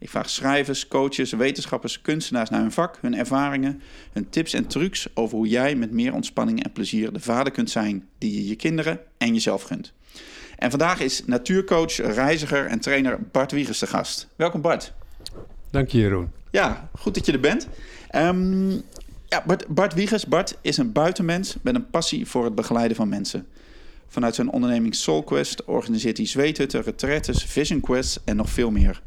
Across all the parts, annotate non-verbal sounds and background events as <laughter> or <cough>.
Ik vraag schrijvers, coaches, wetenschappers, kunstenaars naar hun vak, hun ervaringen, hun tips en trucs over hoe jij met meer ontspanning en plezier de vader kunt zijn die je je kinderen en jezelf gunt. En vandaag is natuurcoach, reiziger en trainer Bart Wiegers de gast. Welkom Bart. Dank je Jeroen. Ja, goed dat je er bent. Um, ja, Bart, Bart Wiegers, Bart is een buitenmens met een passie voor het begeleiden van mensen. Vanuit zijn onderneming SoulQuest organiseert hij zweethutten, retretes, Vision Quests en nog veel meer.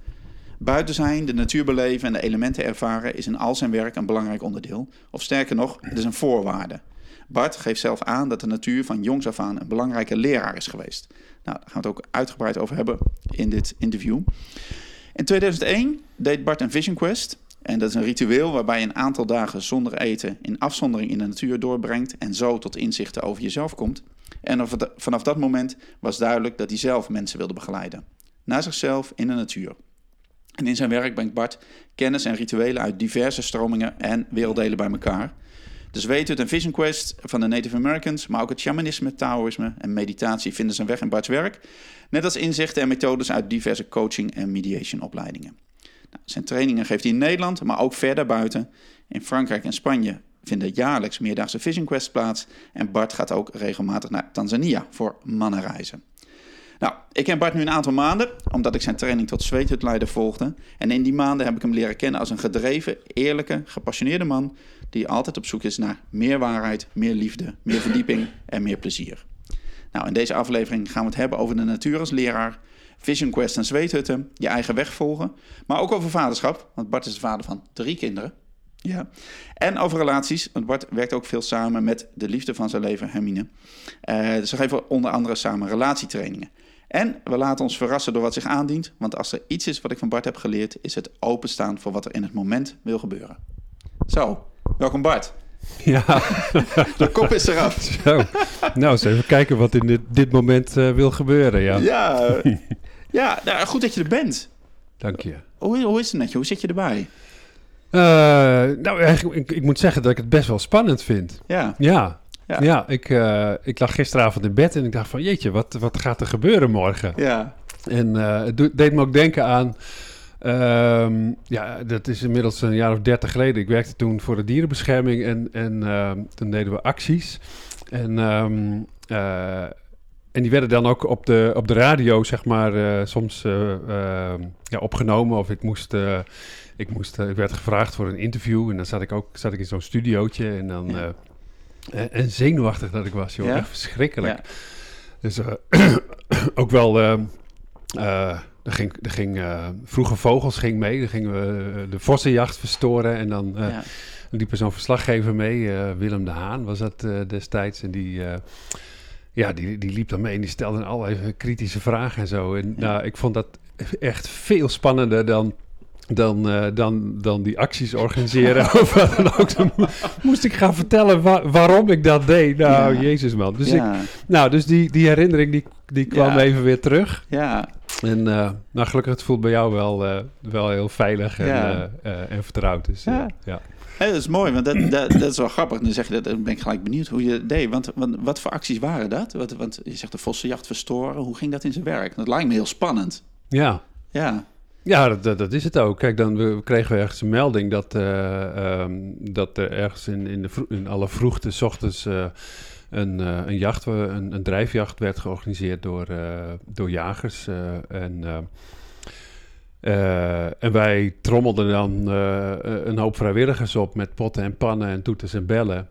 Buiten zijn, de natuur beleven en de elementen ervaren is in al zijn werk een belangrijk onderdeel. Of sterker nog, het is een voorwaarde. Bart geeft zelf aan dat de natuur van jongs af aan een belangrijke leraar is geweest. Nou, daar gaan we het ook uitgebreid over hebben in dit interview. In 2001 deed Bart een Vision Quest. En dat is een ritueel waarbij je een aantal dagen zonder eten in afzondering in de natuur doorbrengt en zo tot inzichten over jezelf komt. En vanaf dat moment was duidelijk dat hij zelf mensen wilde begeleiden. Naar zichzelf in de natuur. En in zijn werk brengt Bart kennis en rituelen uit diverse stromingen en werelddelen bij elkaar. Weet het, een Vision Quest van de Native Americans, maar ook het shamanisme, Taoïsme en meditatie vinden zijn weg in Bart's werk. Net als inzichten en methodes uit diverse coaching- en mediation opleidingen. Nou, zijn trainingen geeft hij in Nederland, maar ook verder buiten. In Frankrijk en Spanje vinden jaarlijks meerdaagse Vision Quest plaats. En Bart gaat ook regelmatig naar Tanzania voor mannenreizen. Nou, ik ken Bart nu een aantal maanden, omdat ik zijn training tot zweethutleider volgde. En in die maanden heb ik hem leren kennen als een gedreven, eerlijke, gepassioneerde man... die altijd op zoek is naar meer waarheid, meer liefde, meer <laughs> verdieping en meer plezier. Nou, in deze aflevering gaan we het hebben over de natuur als leraar... Vision Quest en zweethutten, je eigen weg volgen. Maar ook over vaderschap, want Bart is de vader van drie kinderen. Ja. En over relaties, want Bart werkt ook veel samen met de liefde van zijn leven, Hermine. Uh, dus ze geven onder andere samen relatietrainingen. En we laten ons verrassen door wat zich aandient, want als er iets is wat ik van Bart heb geleerd, is het openstaan voor wat er in het moment wil gebeuren. Zo, welkom Bart. Ja. <laughs> De kop is eraf. <laughs> Zo. Nou, eens even kijken wat in dit, dit moment uh, wil gebeuren, ja. Ja, <laughs> ja nou, goed dat je er bent. Dank je. Hoe, hoe is het met je? Hoe zit je erbij? Uh, nou, eigenlijk, ik, ik, moet zeggen dat ik het best wel spannend vind. Ja. Ja. Ja, ja ik, uh, ik lag gisteravond in bed en ik dacht van... jeetje, wat, wat gaat er gebeuren morgen? Ja. En uh, het deed me ook denken aan... Um, ja, dat is inmiddels een jaar of dertig geleden. Ik werkte toen voor de dierenbescherming en, en uh, toen deden we acties. En, um, uh, en die werden dan ook op de, op de radio, zeg maar, uh, soms ja, opgenomen. Of ik moest, ik moest, ik werd gevraagd voor een interview en dan zat ik ook zat ik in zo'n studiootje en dan... Ja. En, en, zenuwachtig dat ik was, joh. Ja? Echt verschrikkelijk. Ja. Dus <clears throat> ook wel... Uh, er ging, er ging uh, vroege vogels ging mee. Dan gingen we de vossenjacht verstoren. En dan uh, ja. liep er zo'n verslaggever mee. Uh, Willem de Haan was dat destijds. En die, ja, die, die liep dan mee en die stelde allerlei kritische vragen en zo. En ja. nou, ik vond dat echt veel spannender dan dan, uh, dan, dan die acties organiseren. <laughs> of wat dan ook. Dan moest ik gaan vertellen wa waarom ik dat deed. Nou, ja. jezus man. Dus, ja. ik, nou, dus die, die herinnering die, die kwam even weer terug. Ja. En uh, nou, gelukkig het voelt bij jou wel, uh, wel heel veilig en, en vertrouwd. Dus, ja. ja. Hey, dat is mooi, want dat, dat, dat, is wel grappig. Dan zeg je dat, dan ben ik gelijk benieuwd hoe je dat deed. Want, want wat voor acties waren dat? Want, want je zegt de vossenjacht verstoren. Hoe ging dat in zijn werk? Dat lijkt me heel spannend. Ja. Ja. Ja, dat, dat, is het ook. Kijk, dan we, kregen we ergens een melding dat, uh, um, dat er ergens in, in, de in alle vroegte, s ochtends, uh, een, uh, een, jacht, een, een, drijfjacht werd georganiseerd door, door jagers. en, en wij trommelden dan een hoop vrijwilligers op met potten en pannen en toeters en bellen.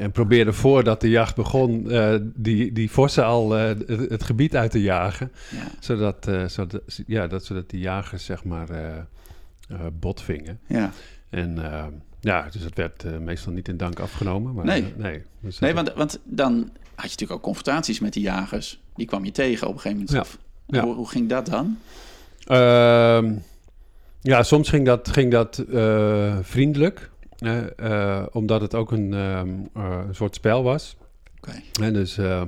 En probeerde voordat de jacht begon uh, die, die vossen al uh, het, het, gebied uit te jagen. Ja. Zodat, uh, zodat, ja, dat, zodat die jagers zeg maar botvingen. Ja. En ja, dus het werd meestal niet in dank afgenomen. Maar, nee, nee, dus nee want, want dan had je natuurlijk ook confrontaties met die jagers. Die kwam je tegen op een gegeven moment. Ja. Ja. Hoe, hoe, ging dat dan? Ehm, ja, soms ging dat, ging dat eh, vriendelijk, eh, omdat het ook een, ehm, eh, een soort spel was. Oké. En dus, eh,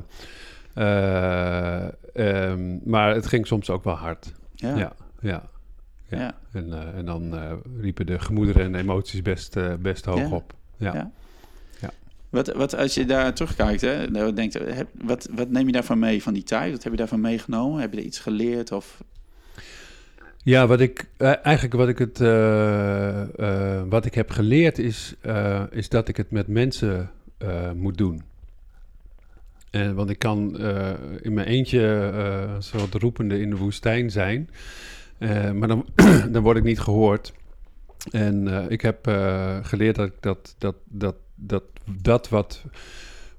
eh, ehm, maar het ging soms ook wel hard. Ja. Ja, ja. ja. Ja. En, en dan riepen de gemoederen en emoties best, best hoog Ja. op. Ja. Ja. Wat, wat als je daar terugkijkt, hè, denkt, wat, wat neem je daarvan mee van die tijd? Wat heb je daarvan meegenomen? Heb je er iets geleerd? Of, Ja, wat ik eh, eigenlijk wat ik het eh, eh, wat ik heb geleerd is, is dat ik het met mensen moet doen. En, want ik kan in mijn eentje een soort roepende in de woestijn zijn, maar dan, <clears throat> dan word ik niet gehoord. En ik heb geleerd dat, ik dat, dat, dat, dat, dat wat,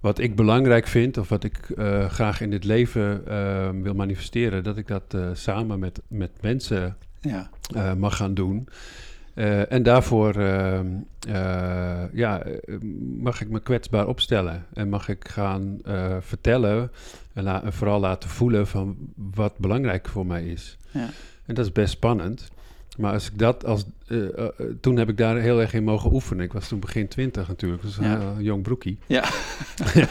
wat ik belangrijk vind, of wat ik eh, graag in dit leven eh, wil manifesteren, dat ik dat eh, samen met, met mensen ja, mag gaan doen. En daarvoor ja, mag ik me kwetsbaar opstellen en mag ik gaan vertellen en, la- en vooral laten voelen van wat belangrijk voor mij is. ja, En dat is best spannend. Maar als ik dat als, eh, eh, eh, toen heb ik daar heel erg in mogen oefenen. Ik was toen begin twintig natuurlijk, dus een Ja. heel jong broekie. Ja. <laughs>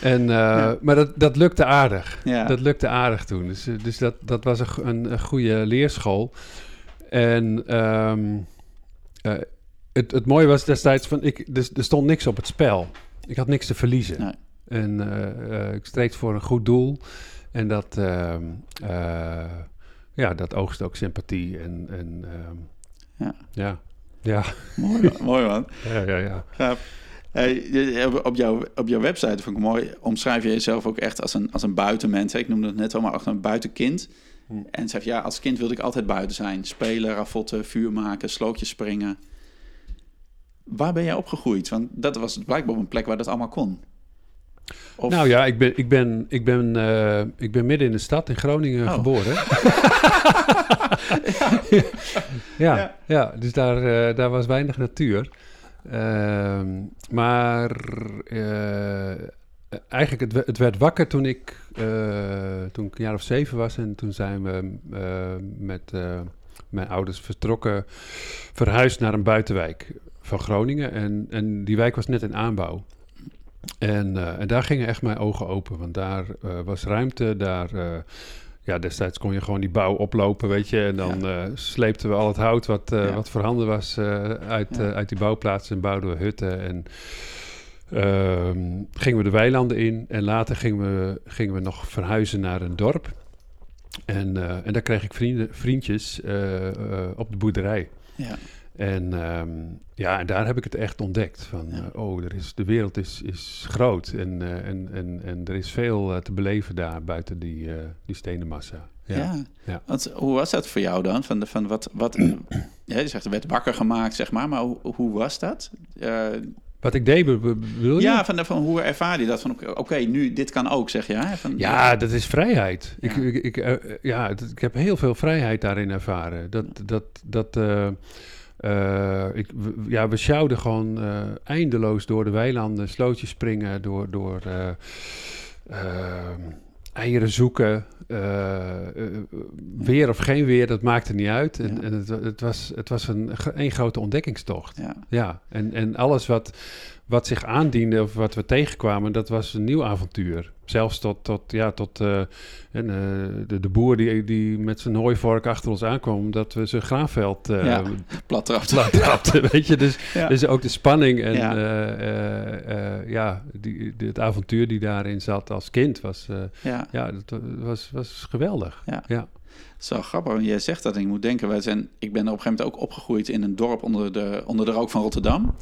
en, Ja. Maar dat, dat lukte aardig. ja. Dat lukte aardig toen. Dus, dus dat, dat was een, een, een goede leerschool. En ehm, eh, het, het mooie was destijds van, ik, dus, er stond niks op het spel. Ik had niks te verliezen. Nee. En ik streed voor een goed doel. En dat, ehm, eh, ja, dat oogst ook sympathie. En, en ehm, Ja. ja. Ja, mooi, mooi man. <laughs> ja, ja, ja. Gaaf. Hey, op, jouw, op jouw website, vond ik mooi, omschrijf je jezelf ook echt als een, als een buitenmens. Ik noemde het net al, maar echt een buitenkind. Hm. En zeg ja, als kind wilde ik altijd buiten zijn. Spelen, ravotten, vuur maken, slootjes springen. Waar ben jij opgegroeid? Want dat was blijkbaar op een plek waar dat allemaal kon. Of- Nou ja, ik ben, ik, ben, ik, ben, eh, ik ben midden in de stad in Groningen Oh. geboren. <laughs> <laughs> ja. Ja. Ja, dus daar, eh, daar was weinig natuur. Ehm, maar eh, eigenlijk, het, het werd wakker toen ik, toen ik een jaar of zeven was. En toen zijn we met mijn ouders vertrokken, verhuisd naar een buitenwijk van Groningen. En, en die wijk was net in aanbouw. En, eh, en daar gingen echt mijn ogen open, want daar eh, was ruimte, daar... eh, ja, destijds kon je gewoon die bouw oplopen, weet je. En dan eh, sleepten we al het hout wat, Ja. wat voorhanden was uit, Ja. uit die bouwplaats en bouwden we hutten. En ehm, gingen we de weilanden in. En later gingen we, gingen we nog verhuizen naar een dorp. En, en daar kreeg ik vrienden, vriendjes op de boerderij. Ja, En ehm, ja, en daar heb ik het echt ontdekt. Van, Ja. eh, oh, er is, de wereld is, is groot en, eh, en, en, en er is veel eh, te beleven daar buiten die, eh, die stenen massa. ja. Ja. Want, hoe was dat voor jou dan? Van, de, van wat, wat, <clears throat> ja, je zegt, er werd wakker gemaakt, zeg maar. Maar hoe, hoe was dat? Eh, Wat ik deed, bedoel je? ja, van, de- van hoe ervaar je dat? Van, oké, nu, dit kan ook, zeg je. Hè? Van, Ja, dat is vrijheid. Ik, Ja. ik, ik, ja, dat- ik heb heel veel vrijheid daarin ervaren. Dat, dat, dat, eh, eh, ik, we- ja, we sjouwden gewoon eh, eindeloos door de weilanden, slootjes springen, door, door eh, eieren zoeken. weer of geen weer, dat maakte niet uit. En, Ja. en het, het, was, het was een, een grote ontdekkingstocht. Ja, Ja, en, en alles wat, wat zich aandiende of wat we tegenkwamen, dat was een nieuw avontuur. Zelfs tot, tot, ja, tot eh, en, eh, de, de boer die, die met zijn hooivork achter ons aankwam, omdat we zijn graanveld eh Ja. plat trapt. plat trapten, weet je. Dus, Ja. dus ook de spanning en Ja. ja, ja, die, die- het avontuur die daarin zat als kind was, ja. dat was, was geweldig. Ja. Zo grappig, want jij zegt dat en ik moet denken, wij zijn, ik ben op een gegeven moment ook opgegroeid in een dorp onder de, onder de rook van Rotterdam.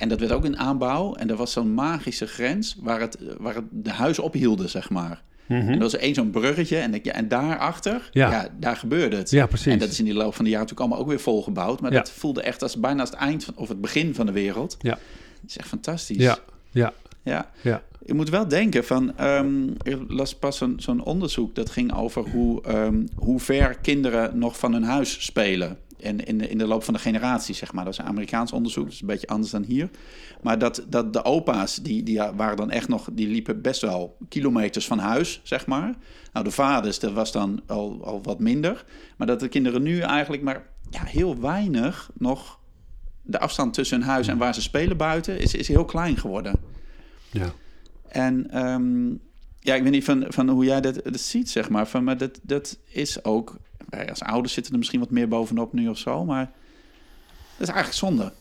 En dat werd ook in aanbouw en er was zo'n magische grens waar het, waar het de huizen ophielden, zeg maar. En er was één zo'n bruggetje en, en daarachter, ja. Ja. daar gebeurde het. ja, precies. En dat is in die loop van de jaren natuurlijk allemaal ook weer volgebouwd. Maar Ja. dat voelde echt als bijna het eind van, of het begin van de wereld. Ja. Dat is echt fantastisch. ja, ja, ja. ja. Je moet wel denken van, ehm, ik las pas zo'n zo'n onderzoek dat ging over hoe, ehm, hoe ver kinderen nog van hun huis spelen. En in de, in de loop van de generatie, zeg maar. Dat is een Amerikaans onderzoek, dat is een beetje anders dan hier. Maar dat, dat de opa's, die, die waren dan echt nog, die liepen best wel kilometers van huis, zeg maar. Nou, de vaders, dat was dan al, al wat minder. Maar dat de kinderen nu eigenlijk maar ja, heel weinig nog... De afstand tussen hun huis en waar ze spelen buiten is, is heel klein geworden. Ja. En ehm, ja, ik weet niet van, van hoe jij dat, dat ziet, zeg maar. Van, maar dat, dat is ook... Als ouders zitten er misschien wat meer bovenop nu of zo, maar... Dat is eigenlijk zonde.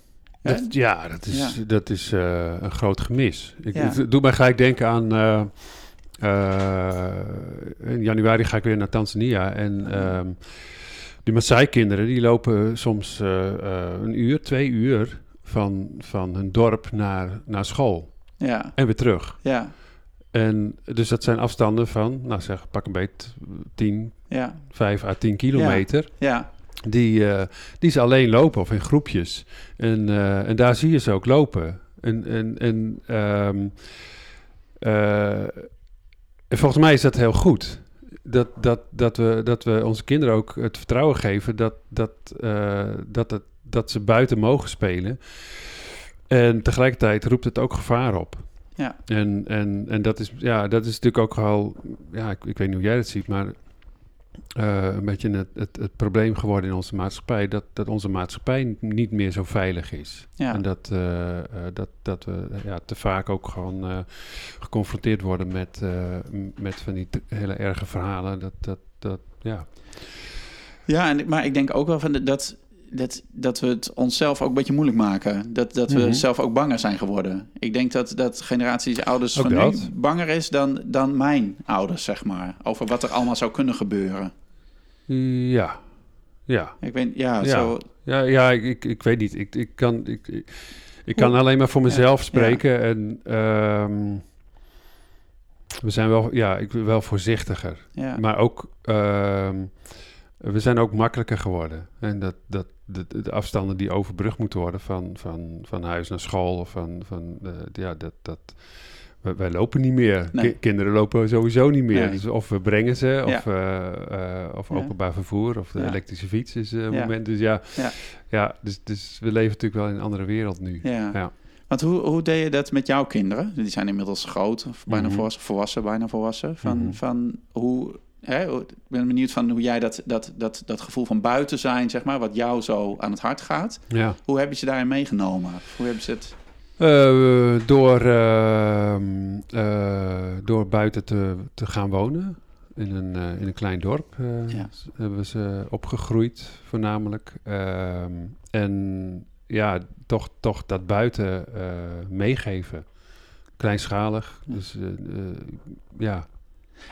Dat, ja, dat is, Ja. Dat is eh, een groot gemis. Ik, Ja. Het doet mij gelijk denken aan... eh, eh, in januari ga ik weer naar Tanzania. En ehm, die Maasai-kinderen, die lopen soms een uur, twee uur... van, van hun dorp naar, naar school. Ja, En weer terug. ja, En dus dat zijn afstanden van, nou zeg, pak een beet 10, ja, 5 à 10 kilometer. ja, Die, eh, die ze alleen lopen of in groepjes. En, eh, en daar zie je ze ook lopen. En, en, en, ehm, eh, en volgens mij is dat heel goed. Dat, dat, dat, we, dat we onze kinderen ook het vertrouwen geven dat, dat, dat, het, dat ze buiten mogen spelen. En tegelijkertijd roept het ook gevaar op. ja. En, en, en dat, is, ja, dat is natuurlijk ook al, ja, ik, ik weet niet hoe jij dat ziet, maar eh, een beetje het, het, het probleem geworden in onze maatschappij, dat, dat onze maatschappij niet meer zo veilig is. ja. En dat, eh, eh, dat, dat we ja, te vaak ook gewoon geconfronteerd worden met, met van die hele erge verhalen. Dat, dat, dat, ja. Ja, en, maar ik denk ook wel van de- dat, dat, dat we het onszelf ook een beetje moeilijk maken. Dat, dat we Mhm. zelf ook banger zijn geworden. Ik denk dat, dat generaties ouders Ook van dat. nu banger is dan, dan mijn ouders, zeg maar. Over wat er allemaal zou kunnen gebeuren. Ja, ja. Ik weet, ja, Ja. zo... Ja, ja ik, ik, ik weet niet. Ik, ik kan, ik, ik, kan alleen maar voor mezelf Ja, spreken. En ehm, we zijn wel, ja, ik wel voorzichtiger. Maar ook, ehm, we zijn ook makkelijker geworden. En dat, dat de, de afstanden die overbrugd moeten worden van, van, van huis naar school of van, van eh, ja, dat, dat, wij, wij lopen niet meer. Nee. Ki- kinderen lopen sowieso niet meer. Nee. Dus of we brengen ze, Ja. of, eh, eh, of openbaar vervoer, of de Ja. elektrische fiets is een moment. Dus ja, Ja. ja. dus, dus we leven natuurlijk wel in een andere wereld nu. ja. Ja. Want hoe, hoe deed je dat met jouw kinderen? Die zijn inmiddels groot, of bijna Mhm. volwassen, volwassen, bijna volwassen. Van, Mhm. van hoe, hè, hoe- ik ben benieuwd van hoe jij dat, dat, dat, dat gevoel van buiten zijn, zeg maar, wat jou zo aan het hart gaat. ja. Hoe hebben ze daarin meegenomen? Hoe hebben ze het... Eh, door, ehm, eh, door buiten te, te gaan wonen. In een, eh, in een klein dorp Ja. hebben ze opgegroeid, voornamelijk. Ehm, en ja, toch, toch dat buiten meegeven. Kleinschalig. Dus ja.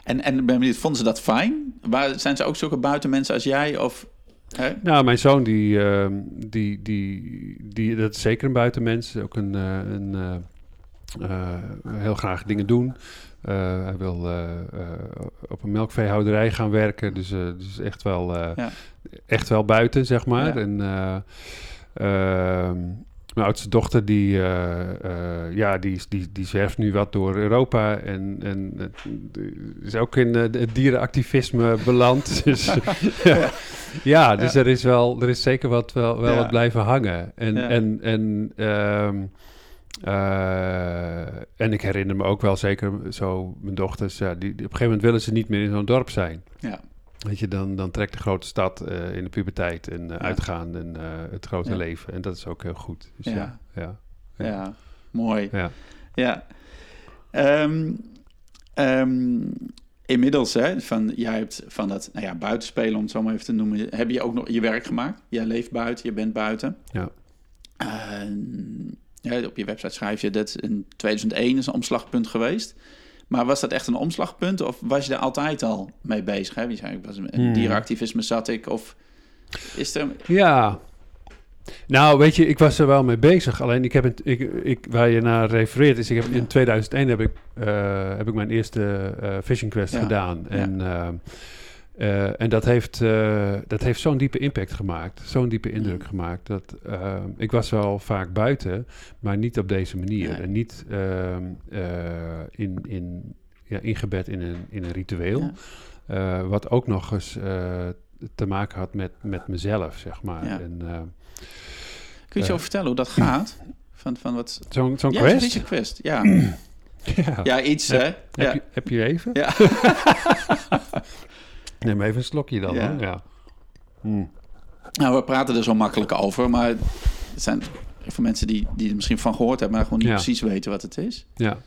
En, en vonden ze dat fijn? Waar, zijn ze ook zulke buitenmensen als jij? Of, hè? Nou, mijn zoon, die, ehm, die, die, die, dat is zeker een buitenmens. Ook een, eh, een eh, eh, heel graag dingen doen. Hij wil op een melkveehouderij gaan werken. Dus, dus echt, wel, Ja. echt wel buiten, zeg maar. Ja. En, eh, ehm, mijn oudste dochter, die, eh, eh, ja, die, die, die zwerft nu wat door Europa. En, en is ook in eh, het dierenactivisme beland. <laughs> Dus, ja. ja, dus Er, is wel, er is zeker wat, wel, wel Ja. wat blijven hangen. En, en, en, ehm, eh, en ik herinner me ook wel zeker zo, mijn dochters, ja, die, die- op een gegeven moment willen ze niet meer in zo'n dorp zijn. Ja. Weet je, dan, dan trekt de grote stad eh, in de puberteit en eh, uitgaan en eh, het grote Ja. leven. En dat is ook heel goed. Dus Ja. ja, ja, mooi. ja. Ja. Ehm, ehm, inmiddels, hè, van, jij hebt van dat nou ja, buitenspelen, om het zo maar even te noemen, heb je ook nog je werk gemaakt. Jij leeft buiten, je bent buiten. Ja. Ehm, ja, op je website schrijf je dat in 2001 is een omslagpunt geweest. Maar was dat echt een omslagpunt of was je daar altijd al mee bezig? Hè? Je zei, ik was in Hmm. dierenactivisme zat ik of is er... Ja. Nou, weet je, ik was er wel mee bezig. Alleen ik heb het, ik, ik, waar je naar refereert, is ik heb, in 2001 heb ik, eh, heb ik mijn eerste eh Fishing Quest Ja. gedaan. Ja. En, eh, en dat heeft, eh, dat heeft zo'n diepe impact gemaakt, zo'n diepe indruk Mm. gemaakt. Dat, eh, ik was wel vaak buiten, maar niet op deze manier. En niet ehm, eh, in, in, ja, ingebed in een, in een ritueel. Ja. Wat ook nog eens te maken had met, met mezelf, zeg maar. Ja. En, Kun je zo vertellen hoe dat gaat? Van, van wat... zo'n zo'n quest? Ja. Ja. <clears throat> Ja, iets, hè? Heb, je, heb je even? Ja. <laughs> <laughs> Neem even een slokje dan. Ja. Ja. Hmm. Nou, we praten er zo makkelijk over, maar het zijn voor mensen die, die er misschien van gehoord hebben, maar gewoon niet Ja. precies weten wat het is. Ja.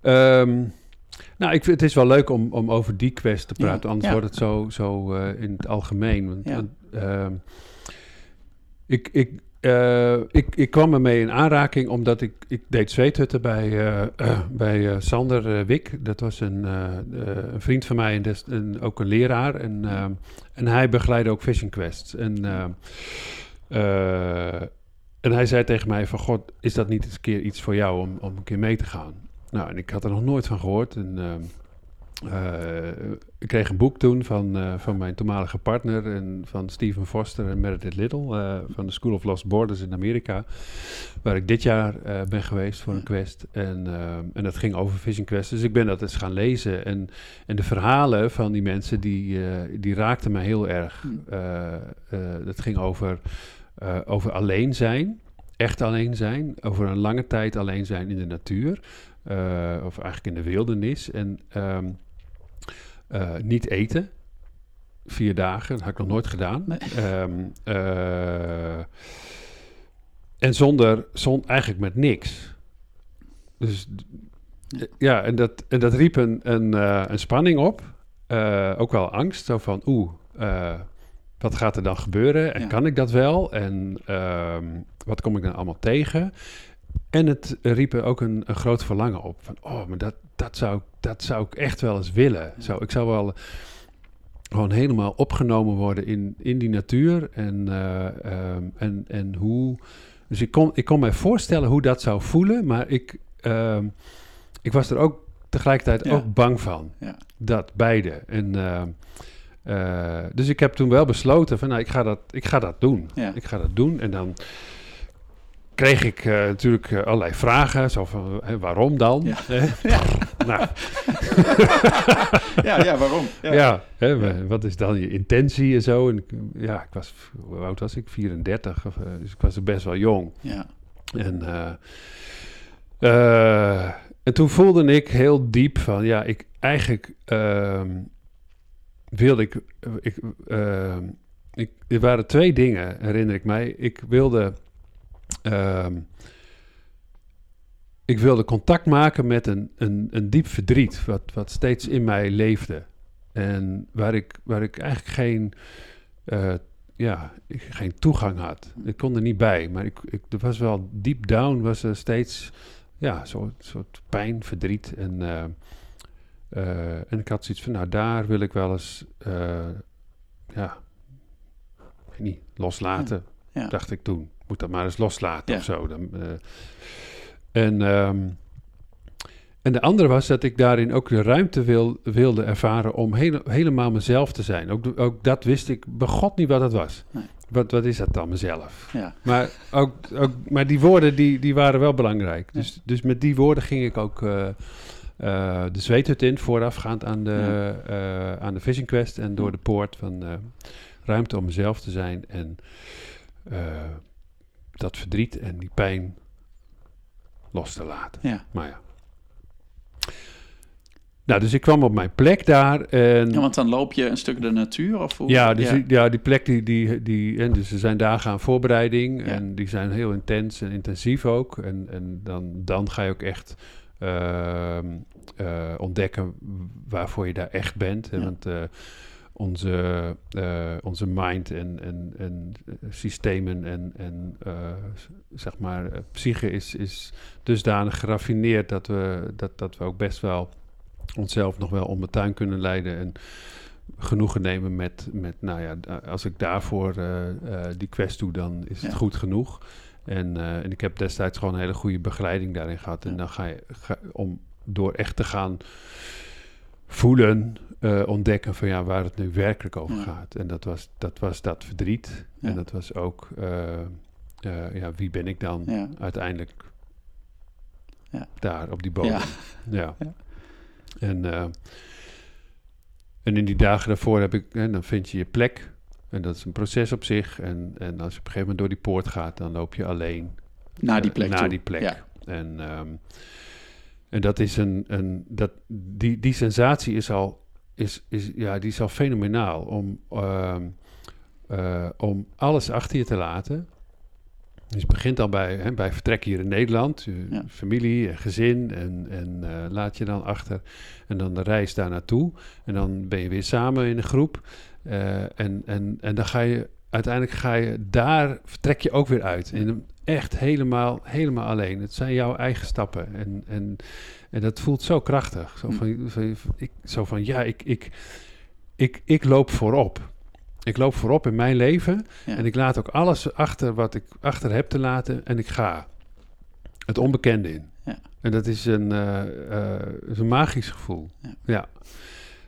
Ehm, nou, ik vind het is wel leuk om, om over die quest te Ja, praten. Anders ja. wordt het zo, zo eh, in het algemeen. Want, Ja. want, ehm, ik, ik, eh, ik, ik kwam ermee in aanraking omdat ik, ik deed zweethutten bij, eh, eh, bij Sander Wik. Dat was een, een vriend van mij en ook een leraar. En, en hij begeleidde ook Fishing Quests. En, en hij zei tegen mij van... God, is dat niet eens een keer iets voor jou om, om een keer mee te gaan? Nou, en ik had er nog nooit van gehoord. En, eh, ik kreeg een boek toen van, eh, van mijn toenmalige partner... En van Stephen Foster en Meredith Little... eh, van de School of Lost Borders in Amerika... waar ik dit jaar ben geweest voor een quest. En, en dat ging over Fishing Quest. Dus ik ben dat eens gaan lezen. En, en de verhalen van die mensen... die, die raakten mij heel erg. Dat ging over, over alleen zijn... Echt alleen zijn, over een lange tijd alleen zijn in de natuur, of eigenlijk in de wildernis. En ehm, eh, niet eten. Vier dagen, dat had ik nog nooit gedaan. Nee. Ehm, eh, en zonder, zon, eigenlijk met niks. Dus ja, en dat, en dat riep een, een, eh, een spanning op. Ook wel angst, zo van oeh, eh, wat gaat er dan gebeuren? En Ja. kan ik dat wel? En ehm, wat kom ik dan allemaal tegen? En het riep er ook een, een groot verlangen op. Van, oh, maar dat, dat, zou, ik- dat zou ik echt wel eens willen. Zo, ik zou wel gewoon helemaal opgenomen worden in, in die natuur. En, eh, ehm, en, en hoe... Dus ik kon, ik kon mij voorstellen hoe dat zou voelen. Maar ik, ehm, ik was er ook tegelijkertijd Ja. ook bang van. Ja. Dat, beide. En... ehm, eh, dus ik heb toen wel besloten van, nou, ik ga dat, ik ga dat doen. Ja. Ik ga dat doen. En dan kreeg ik eh, natuurlijk eh, allerlei vragen. Zo van, hè, waarom dan? Ja. Hè? <laughs> Ja. nou, <laughs> Ja, ja, waarom? ja, hè, wa- wat is dan je intentie en zo? En ja, ik was, hoe oud was ik? 34. Of, eh, dus ik was best wel jong. Ja. En, en toen voelde ik heel diep van, ja, ik eigenlijk ehm, wilde ik, ik, ik, er waren twee dingen, herinner ik mij. Ik wilde, ik wilde contact maken met een, een, een diep verdriet, wat, wat steeds in mij leefde. En waar ik, waar ik eigenlijk geen, eh, ja, geen toegang had. Ik kon er niet bij, maar ik, ik, er was wel deep down, was er steeds ja, zo'n soort pijn, verdriet. En, eh, eh, en ik had zoiets van, nou, daar wil ik wel eens, ja, weet niet, loslaten, Ja. dacht ik toen. Moet dat maar eens loslaten Ja. of zo. Dan, eh, en, ehm, en de andere was dat ik daarin ook de ruimte wil, wilde ervaren om hele- helemaal mezelf te zijn. Ook, ook dat wist ik begot niet wat het was. Nee. Wat, wat is dat dan, mezelf? Ja. Maar, ook, ook, maar die woorden die, die waren wel belangrijk. Dus, dus met die woorden ging ik ook eh, eh, de zweethut in, voorafgaand aan de, eh, aan de Vision Quest. En door de poort van ruimte om mezelf te zijn. En dat verdriet en die pijn los te laten. Ja. Maar ja. Nou, dus ik kwam op mijn plek daar. En ja, want dan loop je een stuk de natuur of hoe? ja, dus ja. Die, ja, die plek die, die, die en dus er zijn dagen aan voorbereiding Ja. en die zijn heel intens en intensief ook. En, en dan, dan ga je ook echt ehm, eh, ontdekken waarvoor je daar echt bent. Ja. Want eh, onze, eh, onze mind en, en, en eh, systemen en, en eh, zeg maar psyche is, is dusdanig geraffineerd dat we, dat, dat we ook best wel onszelf nog wel om de tuin kunnen leiden en genoegen nemen met, met nou ja, als ik daarvoor die quest doe, dan is het goed genoeg. En, en ik heb destijds gewoon een hele goede begeleiding daarin gehad. En dan ga je, ga, om door echt te gaan voelen, eh, ontdekken van ja, waar het nu werkelijk over Ja. gaat. En dat was dat, was dat verdriet. Ja. En dat was ook, eh, eh, ja, wie ben ik dan Ja. uiteindelijk Ja. daar op die bodem? Ja. <laughs> En, en in die dagen daarvoor heb ik, hè, dan vind je je plek. En dat is een proces op zich. En, en als je op een gegeven moment door die poort gaat, dan loop je alleen Naar die plek naar toe. die plek. En, ehm, en dat is een, een dat, die, die sensatie is al, is, is, ja, die is al fenomenaal om, ehm, eh, om alles achter je te laten. Dus je begint al bij, hè, bij vertrek hier in Nederland, je Ja. familie en gezin en, en eh, laat je dan achter. En dan de reis daar naartoe. En dan ben je weer samen in een groep. Eh, en, en, en dan ga je, uiteindelijk ga je, daar vertrek je ook weer uit. En echt helemaal, helemaal alleen. Het zijn jouw eigen stappen. En, en, en dat voelt zo krachtig. Zo Hm. van, van, ik, zo van ja, ik, ik, ik, ik loop voorop. Ik loop voorop in mijn leven. Ja. En ik laat ook alles achter wat ik achter heb te laten. En ik ga het onbekende in. Ja. En dat is een, eh, eh, is een magisch gevoel. Ja. Ja.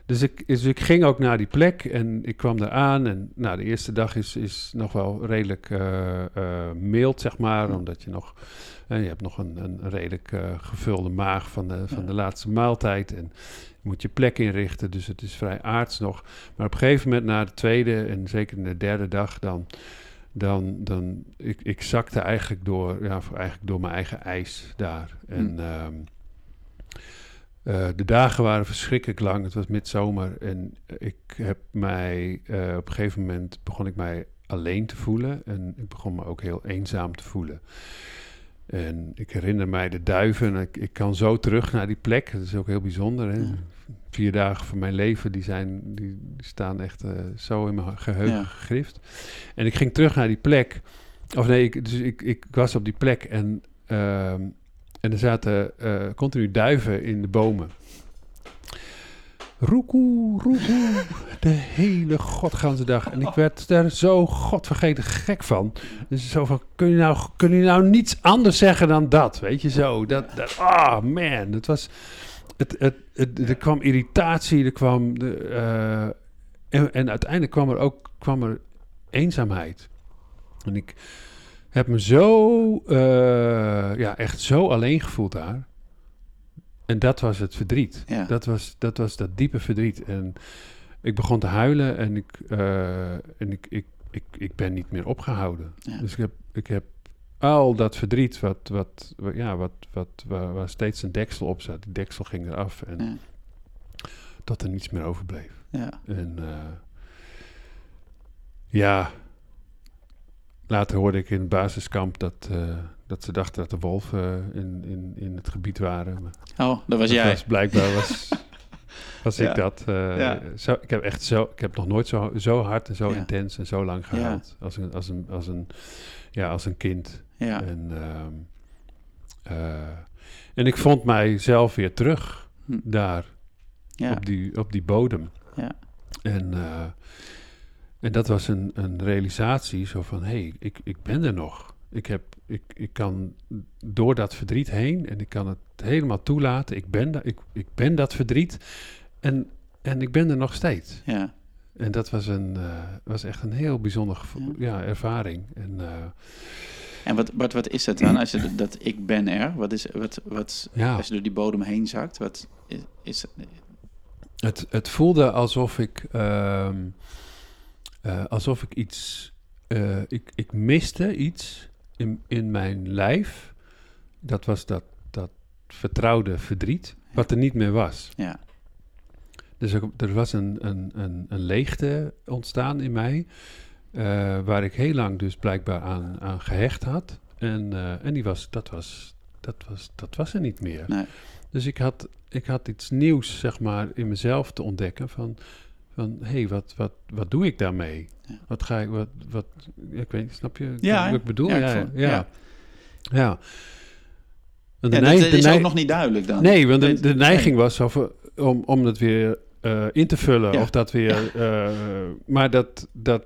Dus ik, dus ik ging ook naar die plek en ik kwam daar aan. En nou, de eerste dag is, is nog wel redelijk eh, mild, zeg maar. Omdat je nog... eh, je hebt nog een, een redelijk gevulde maag van de, van Ja. de laatste maaltijd. En je moet je plek inrichten, dus het is vrij aards nog. Maar op een gegeven moment, na de tweede en zeker de derde dag, dan... Dan, dan ik, ik zakte eigenlijk door, ja, eigenlijk door mijn eigen ijs daar. En Hm. ehm, eh, de dagen waren verschrikkelijk lang. Het was midzomer en ik heb mij eh, op een gegeven moment begon ik mij alleen te voelen en ik begon me ook heel eenzaam te voelen. En ik herinner mij de duiven. en Ik, ik kan zo terug naar die plek. Dat is ook heel bijzonder. Hè? Ja. Vier dagen van mijn leven, die, zijn, die, die staan echt eh, zo in mijn geheugen Ja. gegrift. En ik ging terug naar die plek. Of nee, ik, dus ik, ik was op die plek en, ehm, en er zaten eh, continu duiven in de bomen. Roekoe, roekoe, <laughs> de hele godganse dag. En ik werd daar zo godvergeten gek van. Dus zo van, kun je nou, nou niets anders zeggen dan dat? Weet je zo, dat, dat ah man, het was... Het, het, het, er kwam irritatie, er kwam... De, eh, en, en uiteindelijk kwam er ook kwam er eenzaamheid. En ik heb me zo, eh, ja, echt zo alleen gevoeld daar. En dat was het verdriet. Ja. Dat, was, dat was dat diepe verdriet. En ik begon te huilen en ik, eh, en ik, ik, ik, ik ben niet meer opgehouden. Ja. Dus ik heb, ik heb al dat verdriet, wat, wat, wa- ja, wat, wat, waar, waar steeds een deksel op zat, die deksel ging eraf. En Ja. tot er niets meer overbleef. Ja. En eh, ja, later hoorde ik in het basiskamp dat, eh, dat ze dachten dat de wolven in, in, in het gebied waren. Maar Oh, dat was dat jij. was blijkbaar was, <laughs> was Ja. ik dat. eh, Ja. zo, ik heb echt zo, ik heb nog nooit zo, zo hard en zo Ja. intens en zo lang gehuild als, een, als, een, als, een, ja, als een kind. Ja. En, ehm, eh, en ik vond mijzelf weer terug Hm. daar op, die, op die bodem. Ja. En, eh, en dat was een, een realisatie zo van, hé, hey, ik, ik ben er nog. Ik, heb, ik, ik kan door dat verdriet heen en ik kan het helemaal toelaten. Ik ben, da- ik, ik ben dat verdriet en, en ik ben er nog steeds. Ja. En dat was, een, eh, was echt een heel bijzonder gevo- ja. ervaring. En, eh, En wat, wat, wat is dat dan? Als je dat- ik ben er, wat is, wat, wat, ja. als je door die bodem heen zakt, wat is, is Het, het voelde alsof ik, ehm, eh, alsof ik iets, eh, ik, ik miste iets in, in mijn lijf. Dat was dat, dat vertrouwde verdriet, wat er niet meer was. ja. Dus er, er was een, een, een, een leegte ontstaan in mij, eh, waar ik heel lang dus blijkbaar aan, aan gehecht had. En, en die was, dat, was, dat, was, dat was er niet meer. Nee. Dus ik had, ik had iets nieuws, zeg maar, in mezelf te ontdekken van, van hé, hey, wat, wat, wat doe ik daarmee? Ja. Wat ga ik, wat, wat, ik weet snap je Ja, wat ik bedoel? ja, Ja, ik ja, ja. de dat is ook nog niet duidelijk dan. Nee, want de, de neiging was over, om, om het weer eh, in te vullen. Of dat weer. eh, maar dat, dat.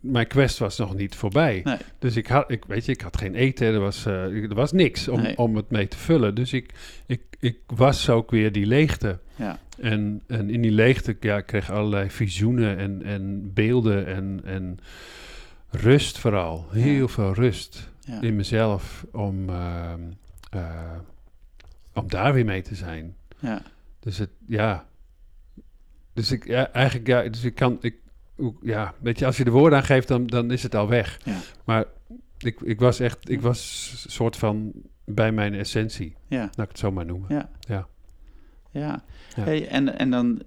Mijn quest was nog niet voorbij. Nee. Dus ik had, ik, weet je, ik had geen eten, er was, eh, er was niks om, Nee. om het mee te vullen. Dus ik, ik, ik was ook weer die leegte. Ja. En, en in die leegte, ja, ik kreeg allerlei visioenen en, en beelden en, en rust vooral. Heel Ja. veel rust Ja. in mezelf om, ehm, eh, om daar weer mee te zijn. Ja. Dus het, ja. Dus ik, ja, eigenlijk, ja, dus ik kan, ik, ja, weet je, als je de woorden aan geeft, dan, dan is het al weg. Ja. Maar ik, ik was echt, ik was soort van bij mijn essentie, Ja. laat ik het zo maar noemen. Ja. Ja. Ja. Ja. Hey, en, en dan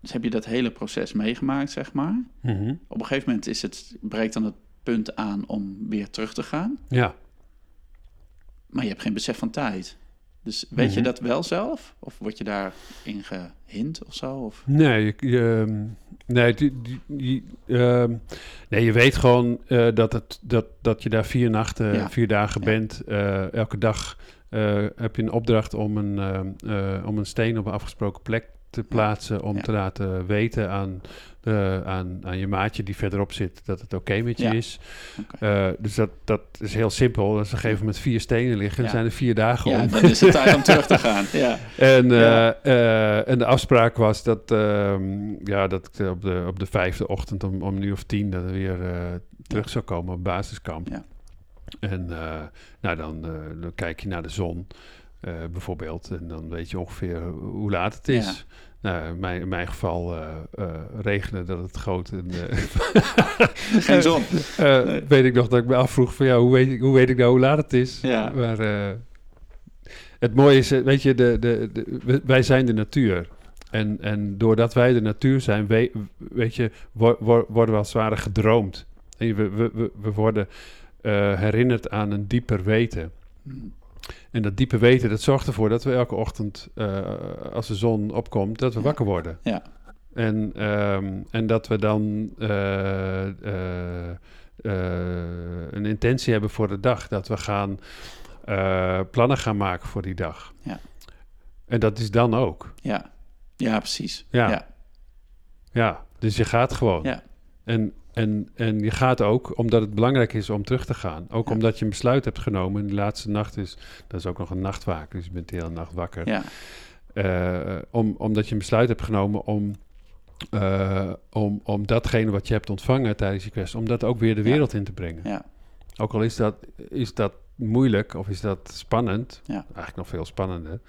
dus heb je dat hele proces meegemaakt, zeg maar. Mhm. Op een gegeven moment is het, breekt dan het punt aan om weer terug te gaan. Ja. Maar je hebt geen besef van tijd. Dus weet je Mhm. dat wel zelf? Of word je daarin gehint of zo? Of? Nee, je, ehm, nee, die, die, die, ehm, nee, je weet gewoon eh, dat, het, dat, dat je daar vier nachten, Ja. vier dagen Ja. bent. Eh, elke dag heb je een opdracht om een, ehm, eh, om een steen op een afgesproken plek te plaatsen. Om Ja. te laten weten aan, de, aan, aan je maatje die verderop zit dat het oké met je Ja. is. Eh, dus dat, dat is heel simpel. Als ze geven met vier stenen liggen, Ja. zijn er vier dagen Ja, om. dan is het tijd om terug te <laughs> gaan. Ja, En, Ja. eh, eh, en de afspraak was dat, ehm, ja, dat ik op de, op de vijfde ochtend om, om een uur of tien dat er weer eh, terug zou komen op basiskamp. En eh, nou, dan, eh, dan kijk je naar de zon eh, bijvoorbeeld en dan weet je ongeveer hoe laat het is. Ja. Nou, in mijn, in mijn geval regende dat het groot. En, <laughs> geen zon. Nee. <laughs> Weet ik nog dat ik me afvroeg van ja, hoe weet ik, hoe weet ik nou hoe laat het is? Ja. Maar het mooie is, weet je, de, de, de, wij zijn de natuur. En, en doordat wij de natuur zijn, we, weet je, wo- wo- worden we als het ware gedroomd. We, we, we- we worden eh, herinnerd aan een dieper weten. Hmm. En dat diepe weten, dat zorgt ervoor dat we elke ochtend, eh, als de zon opkomt, dat we Ja. wakker worden. Ja. En, ehm, en dat we dan eh, een intentie hebben voor de dag. Dat we gaan plannen gaan maken voor die dag. Ja. En dat is dan ook. Ja. ja, precies. Ja. Ja. Ja, dus je gaat gewoon. Ja. En, en, en je gaat ook omdat het belangrijk is om terug te gaan. Ook Ja. omdat je een besluit hebt genomen. En die laatste nacht is, dat is ook nog een nachtwaak. Dus je bent de hele nacht wakker. Ja. Eh, om, omdat je een besluit hebt genomen om, eh, om, om datgene wat je hebt ontvangen tijdens je quest, om dat ook weer de Ja. wereld in te brengen. Ja. Ook al is dat, is dat moeilijk of is dat spannend, Ja. eigenlijk nog veel spannender.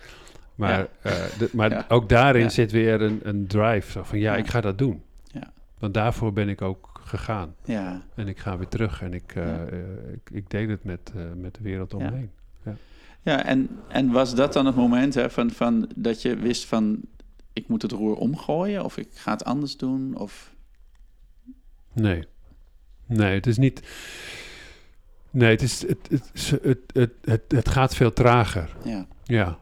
Maar, eh, de- maar <laughs> ook daarin zit weer een, een drive. Zo van ja, Ja. ik ga dat doen. Ja. Want daarvoor ben ik ook gegaan. Ja. En ik ga weer terug en ik, eh, Ja. eh, ik, ik deel het met, eh, met de wereld om me Ja. heen. Ja, en, en was dat dan het moment hè, van, van dat je wist van ik moet het roer omgooien of ik ga het anders doen? Of... Nee. Nee, het is niet. Nee, het, is, het, het, het, het, het, het gaat veel trager. Ja, Ja.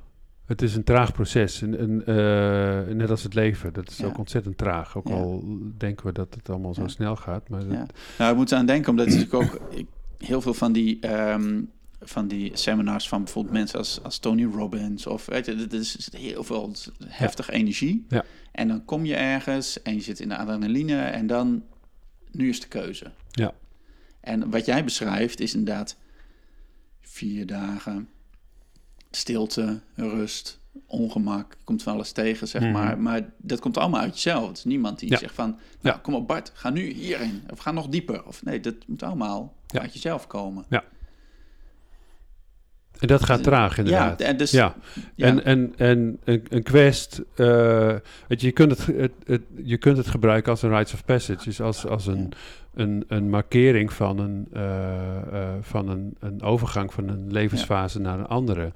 Het is een traag proces. En, en, eh, net als het leven. Dat is Ja. ook ontzettend traag. Ook Ja. al denken we dat het allemaal zo Ja. snel gaat. Maar dat- ja. Nou, ik moet aan denken, omdat het natuurlijk ook ik, heel veel van die, ehm, van die seminars van bijvoorbeeld mensen als, als Tony Robbins of weet je, dat is heel veel heftige energie. Ja. En dan kom je ergens en je zit in de adrenaline en dan nu is de keuze. Ja. En wat jij beschrijft is inderdaad vier dagen stilte, rust, ongemak, komt van alles tegen, zeg Mhm. maar. Maar dat komt allemaal uit jezelf. Het is niemand die Ja. zegt van, nou, Ja. kom op Bart, ga nu hierin. Of ga nog dieper. Of nee, dat moet allemaal Ja. uit jezelf komen. En dat gaat traag, inderdaad. Ja, en dus, Ja. ja. En, en, en een, een quest, eh, weet je, je, kunt het, het, het- je kunt het gebruiken als een rites of passage. Dus als, als een, een, een markering van, een, eh, eh, van een, een overgang van een levensfase naar een andere.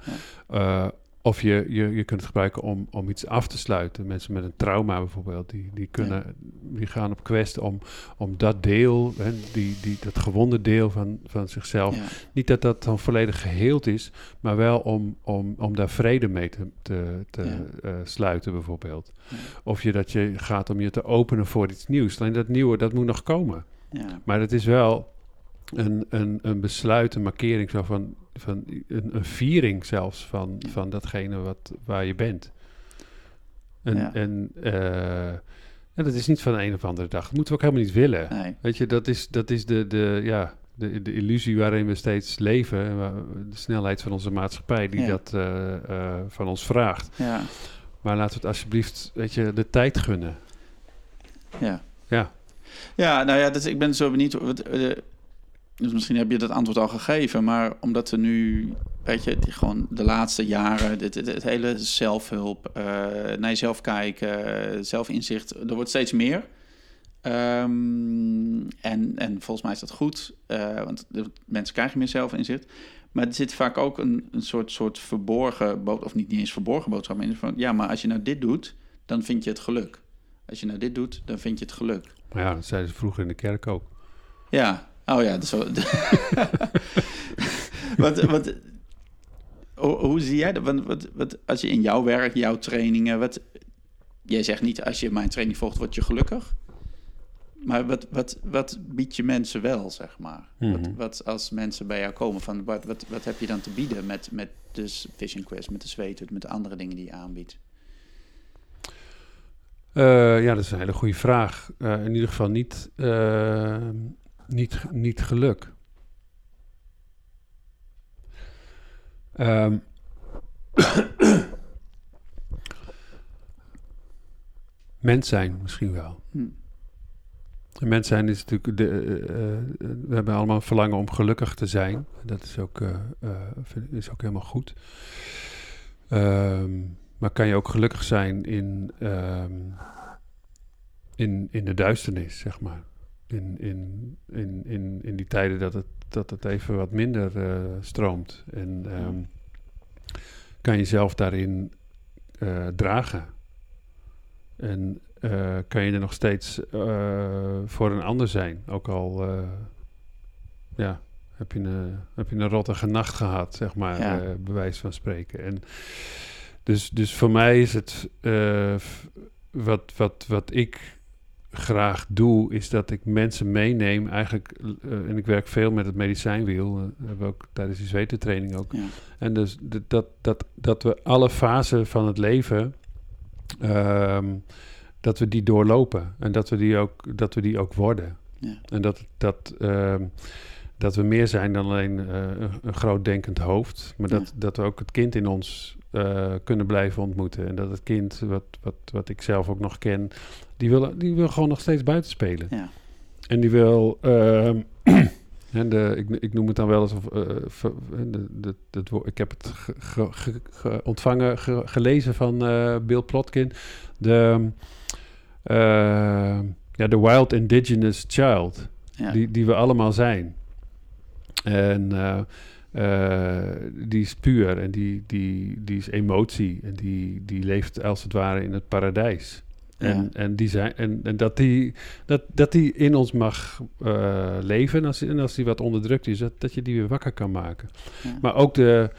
Eh, of je, je, je kunt het gebruiken om, om iets af te sluiten. Mensen met een trauma bijvoorbeeld, die, die, kunnen, die gaan op quest om, om dat deel, hè, die, die, dat gewonde deel van, van zichzelf, niet dat dat dan volledig geheeld is, maar wel om, om, om daar vrede mee te, te, te sluiten, bijvoorbeeld. Of je dat je gaat om je te openen voor iets nieuws. Alleen dat nieuwe, dat moet nog komen. Ja. Maar het is wel een, een, een besluit, een markering, zo van, van een, een viering zelfs van, Ja. van datgene wat, waar je bent. En, Ja. en, eh, en dat is niet van de een of andere dag. Dat moeten we ook helemaal niet willen. Nee. Weet je, dat is, dat is de, de, ja, de, de illusie waarin we steeds leven. waar- De snelheid van onze maatschappij die Ja. dat eh, eh, van ons vraagt. Ja, Maar laten we het alsjeblieft, weet je, de tijd gunnen. ja. Ja, Ja, nou ja, dat, ik ben zo benieuwd. Wat, eh, dus misschien heb je dat antwoord al gegeven, maar omdat er nu, weet je, gewoon de laatste jaren, dit, het hele zelfhulp, eh, naar jezelf kijken, zelfinzicht, er wordt steeds meer. Ehm, en, en volgens mij is dat goed, eh, want de mensen krijgen meer zelfinzicht. Maar er zit vaak ook een, een soort, soort verborgen of niet, niet eens verborgen boodschap, in van, ja, maar als je nou dit doet, dan vind je het geluk. Als je nou dit doet, dan vind je het geluk. Maar ja, dat zeiden ze vroeger in de kerk ook. Ja, oh ja, zo. <laughs> wat, wat, hoe, zie jij dat? Wat, wat, wat, als je in jouw werk, jouw trainingen, wat, jij zegt niet als je mijn training volgt, word je gelukkig. Maar wat, wat, wat bied je mensen wel, zeg maar? wat, Mhm. wat als mensen bij jou komen, van wat, wat, wat heb je dan te bieden met, met dus Vision Quest, met de zweethut, met de andere dingen die je aanbiedt? Eh, ja, dat is een hele goede vraag. Eh, in ieder geval niet, eh, niet, niet geluk. Ehm. <coughs> mens zijn misschien wel. Hm. En Mens zijn is natuurlijk. De, we hebben allemaal een verlangen om gelukkig te zijn. Dat is ook, is ook helemaal goed. Ehm, maar kan je ook gelukkig zijn in, ehm, in, in de duisternis, zeg maar? In, in, in, in, in die tijden dat het, dat het even wat minder eh, stroomt. En ehm, kan je jezelf daarin eh, dragen. En eh, kan je er nog steeds voor een ander zijn. Ook al ja, heb, je een, heb je een rottige nacht gehad, zeg maar, Ja. bij wijze van spreken. En dus, dus voor mij is het eh, wat, wat, wat ik graag doe, is dat ik mensen meeneem. Eigenlijk, eh, en ik werk veel met het medicijnwiel. Dat hebben we ook tijdens die zwetentraining ook. Ja. En dus dat, dat, dat we alle fasen van het leven, ehm, dat we die doorlopen. En dat we die ook, dat we die ook worden. Ja. En dat, dat, ehm, dat we meer zijn dan alleen eh, een, groot denkend hoofd. Maar dat, Ja. dat we ook het kind in ons eh, kunnen blijven ontmoeten. En dat het kind, wat, wat, wat ik zelf ook nog ken, die wil, die wil gewoon nog steeds buiten spelen. Ja. En die wil. ehm, <clears throat> en de, ik, ik noem het dan wel eens. Of, eh, ver- de, de, het ik heb het ge- ge- ge- ge- ontvangen, ge- gelezen van Bill Plotkin. De, eh, ja, de Wild Indigenous Child. Ja. Die, die we allemaal zijn. En eh, eh, die is puur en die, die, die is emotie. En die, die leeft als het ware in het paradijs. En, Ja. en, die zijn, en, en dat, die, dat, dat die in ons mag eh, leven. En als, en als die wat onderdrukt is, dat, dat je die weer wakker kan maken. Ja. Maar ook de,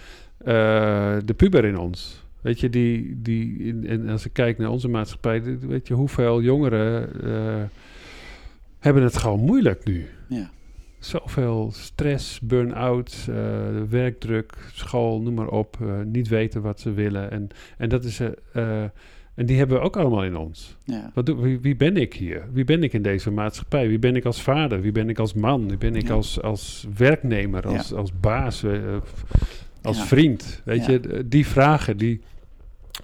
de puber in ons. Weet je, die, die in, en als ik kijk naar onze maatschappij, weet je hoeveel jongeren hebben het gewoon moeilijk nu. Ja. Zoveel stress, burn-out, eh, werkdruk, school, noem maar op. eh, niet weten wat ze willen. En, en, dat is, eh, en die hebben we ook allemaal in ons. Ja. Wat doe, wie, wie ben ik hier? Wie ben ik in deze maatschappij? Wie ben ik als vader? Wie ben ik als man? Wie ben ik Ja. als, als werknemer? Als, als baas? als vriend? Weet je, die vragen die,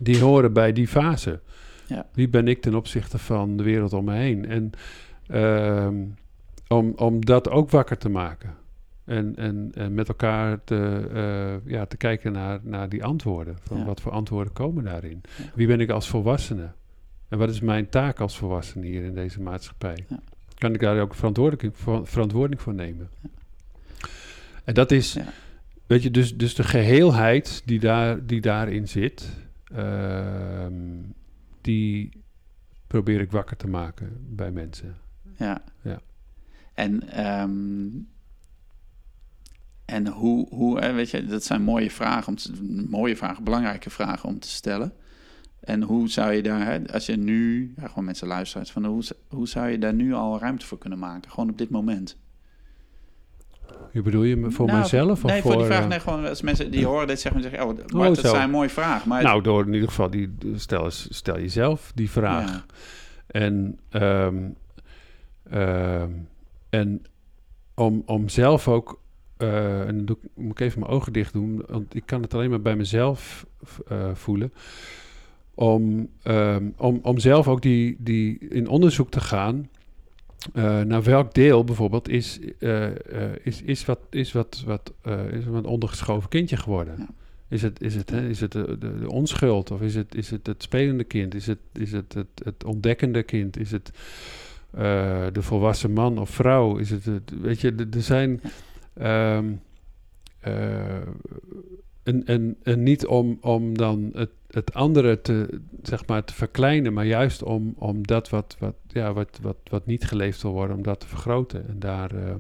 die horen bij die fase. Ja. Wie ben ik ten opzichte van de wereld om me heen? En ehm, om, om dat ook wakker te maken. En, en, en met elkaar te, eh, ja, te kijken naar, naar die antwoorden. Van Ja. wat voor antwoorden komen daarin? Ja. Wie ben ik als volwassene? En wat is mijn taak als volwassene hier in deze maatschappij? Ja. Kan ik daar ook verantwoording voor, verantwoording voor nemen? En dat is, weet je, dus, dus de geheelheid die, daar, die daarin zit, ehm, die probeer ik wakker te maken bij mensen. Ja. Ja. En, ehm, en hoe, hoe weet je, dat zijn mooie vragen, om te, mooie vragen, belangrijke vragen om te stellen. En hoe zou je daar, hè, als je nu, ja, gewoon mensen luisteren, van hoe, hoe zou je daar nu al ruimte voor kunnen maken? Gewoon op dit moment. Je bedoel je voor Nou, mijzelf? Of Nee, voor, die vraag, eh, nee, gewoon als mensen die horen dit zeggen, zeggen, oh, Bart, dat zo. zijn een mooie vraag. Maar Nou, door in ieder geval, die, stel, stel jezelf die vraag. Ja. En, ehm, ehm, en om, om zelf ook, eh, en dan doe ik, moet ik even mijn ogen dicht doen, want ik kan het alleen maar bij mezelf eh, voelen. Om, ehm, om, om zelf ook die, die in onderzoek te gaan. eh, naar welk deel bijvoorbeeld is, is, is wat, is wat, wat is wat een ondergeschoven kindje geworden. Ja. Is het, is het, hè, is het de, de, de onschuld of is het, is het het spelende kind? Is het is het, het, het ontdekkende kind? Is het eh, de volwassen man of vrouw? Is het, het weet je, er- zijn. ehm, eh, en, en, en niet om, om dan het, het andere te, zeg maar, te verkleinen, maar juist om, om dat wat, wat, ja, wat, wat, wat niet geleefd wil worden, om dat te vergroten. En daar, eh,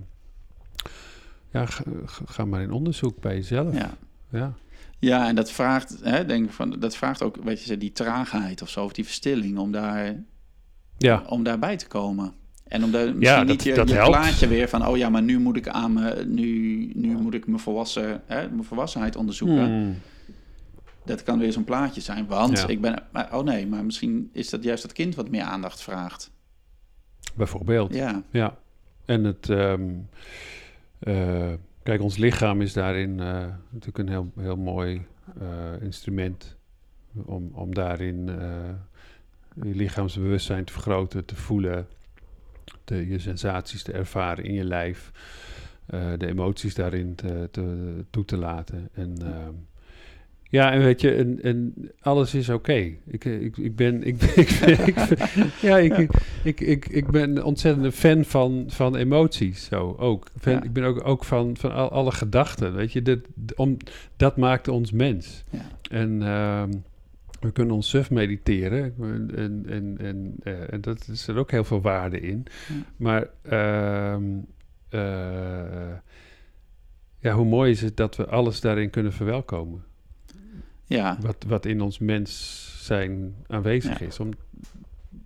ja, ga, ga maar in onderzoek bij jezelf. Ja. Ja. Ja, en dat vraagt, hè, denk van, dat vraagt ook, weet je, die traagheid of zo, of die verstilling, om, daar, Ja. om daarbij te komen. En om daar misschien dat- niet je, dat je helpt. plaatje weer van, oh ja, maar nu moet ik aan me, nu, nu moet ik mijn, volwassen, hè, mijn volwassenheid onderzoeken. Hmm. Dat kan weer zo'n plaatje zijn, want Ja. ik ben, maar, oh nee, maar misschien is dat juist dat kind wat meer aandacht vraagt. Bijvoorbeeld. Ja, Ja, en het. ehm, eh, kijk, ons lichaam is daarin eh, natuurlijk een heel, heel mooi eh, instrument. Om, om daarin je lichaamsbewustzijn te vergroten, te voelen, de, je sensaties te ervaren in je lijf, eh, de emoties daarin te, te, toe te laten. En. ehm, ja, en weet je, en, en alles is oké. Ik, eh, ik, ik ben, ik, ben- <laughs> ik, ben- ik, ben- ja, ik, ik, ik, ik, ik ben een ontzettende fan van, van emoties, zo ook. Fan, Ja. Ik ben ook, ook van, van al, alle gedachten, weet je. Dat, om, dat maakt ons mens. ja, En ehm, we kunnen ons suf mediteren. En, en, en, eh, en dat is er ook heel veel waarde in. Ja. Maar ehm, eh, ja, hoe mooi is het dat we alles daarin kunnen verwelkomen. ja, Wat, wat in ons mens zijn aanwezig Ja. is. Om,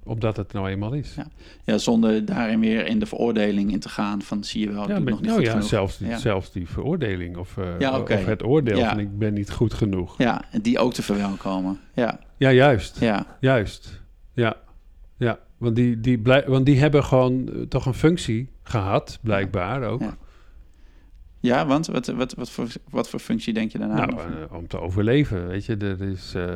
omdat het nou eenmaal is. Ja. ja, zonder daarin weer in de veroordeling in te gaan van, zie je wel, ik Ja, doe ben- nog niet nou goed ja, genoeg. zelfs die, Ja. zelfs die veroordeling of, eh, Ja, of het oordeel van ik ben niet goed genoeg. Ja, en die ook te verwelkomen. Ja, Ja, juist. ja, Juist. Ja. Ja. Want die, die, blij, want die hebben gewoon eh, toch een functie gehad, blijkbaar ook. Ja. want wat, wat, wat, voor, wat voor functie denk je daarna? Nou, eh, om te overleven, weet je. Er is, eh,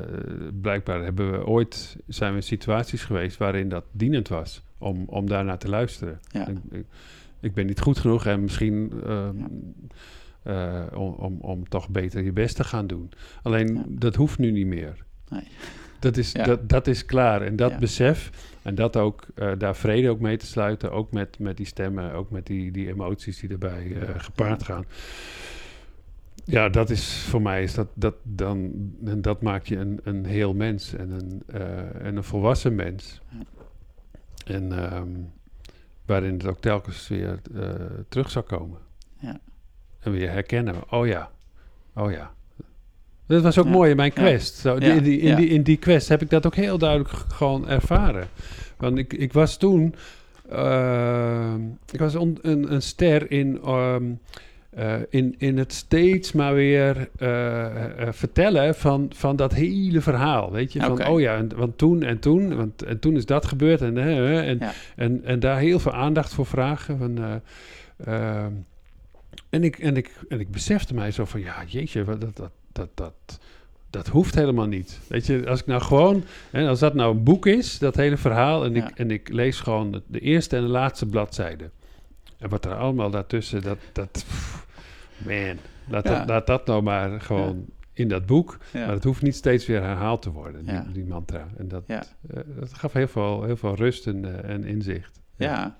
blijkbaar hebben we ooit, zijn we in situaties geweest waarin dat dienend was. Om, om daarnaar te luisteren. ja, Ik, ik, ik ben niet goed genoeg en misschien eh, eh, om, om, om toch beter je best te gaan doen. Alleen Ja. dat hoeft nu niet meer. Nee. Dat is, dat, dat is klaar. En dat besef en dat ook eh, daar vrede ook mee te sluiten, ook met, met die stemmen, ook met die, die emoties die erbij eh, gepaard gaan. Ja, dat is voor mij is dat, dat dan en dat maakt je een, een heel mens en een, eh, en een volwassen mens. En ehm, waarin het ook telkens weer terug zal komen. Ja. En weer herkennen. Oh ja, oh ja. Dat was ook mooi in mijn quest. Zo, die, Ja. die, in, die, in die quest heb ik dat ook heel duidelijk gewoon ervaren. Want ik, ik was toen... ehm, ik was on- een, een ster in... ehm, eh, in, in het steeds maar weer eh, eh, vertellen van, van dat hele verhaal. Weet je, van oh ja, en, want toen en toen, want, en toen is dat gebeurd. En, eh, eh, en, Ja. en, en daar heel veel aandacht voor vragen. Van, eh, ehm, en, ik, en, ik, en ik besefte mij zo van, ja, jeetje, wat- dat, dat, dat, dat, dat hoeft helemaal niet. Weet je, als ik nou gewoon, hè, als dat nou een boek is, dat hele verhaal, en, Ja. ik, en ik lees gewoon de, de eerste en de laatste bladzijde. En wat er allemaal daartussen, dat, dat pff, man, laat, Ja. dat, laat dat nou maar gewoon in dat boek. Maar het hoeft niet steeds weer herhaald te worden, die, mantra. En dat, eh, dat gaf heel veel, heel veel rust en, eh, en inzicht. Ja.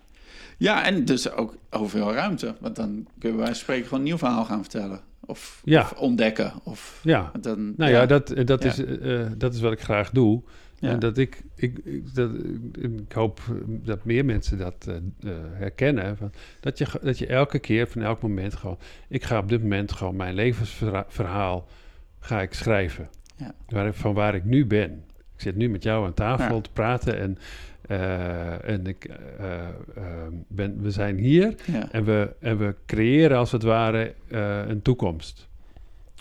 ja, en dus ook overal ruimte. Want dan kunnen wij spreken gewoon een nieuw verhaal gaan vertellen. Of, Ja. of ontdekken. Of Ja, dan, nou ja, dat, eh, dat. Is, eh, eh, dat is wat ik graag doe. En dat ik, ik, ik, dat, ik hoop dat meer mensen dat herkennen. Van, dat, je, dat je elke keer, van elk moment gewoon... Ik ga op dit moment gewoon mijn levensverhaal ga ik schrijven. Ja. Waar, van waar ik nu ben. Ik zit nu met jou aan tafel te praten en, eh, en ik, eh, eh, ben, we zijn hier. ja. En we, en we creëren als het ware eh, een toekomst.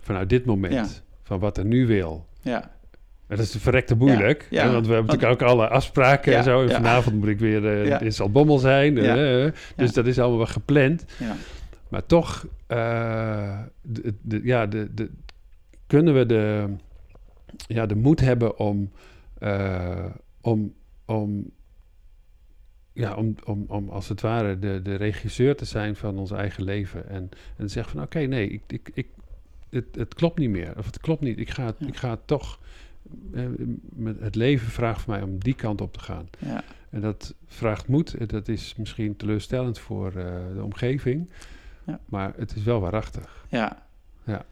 Vanuit dit moment. Ja. Van wat er nu wil. ja. En dat is verrekte moeilijk. Ja, ja. hè, want we hebben natuurlijk ook alle afspraken en zo. En vanavond moet ik weer in Zaltbommel zijn. Dus dat is allemaal wel gepland. ja. Maar toch de, de, ja, de, de, kunnen we de, ja, de moed hebben om, om, om, ja, om, om, om als het ware de, de regisseur te zijn van ons eigen leven. En, en te zeggen van oké, nee, ik, ik, ik, het, het klopt niet meer. Of het klopt niet. Ik ga, het- Ja. ik ga het toch. eh, met het leven vraagt van mij om die kant op te gaan. ja. En dat vraagt moed. Dat is misschien teleurstellend voor eh, de omgeving. Ja. Maar het is wel waarachtig. Ja. Ja.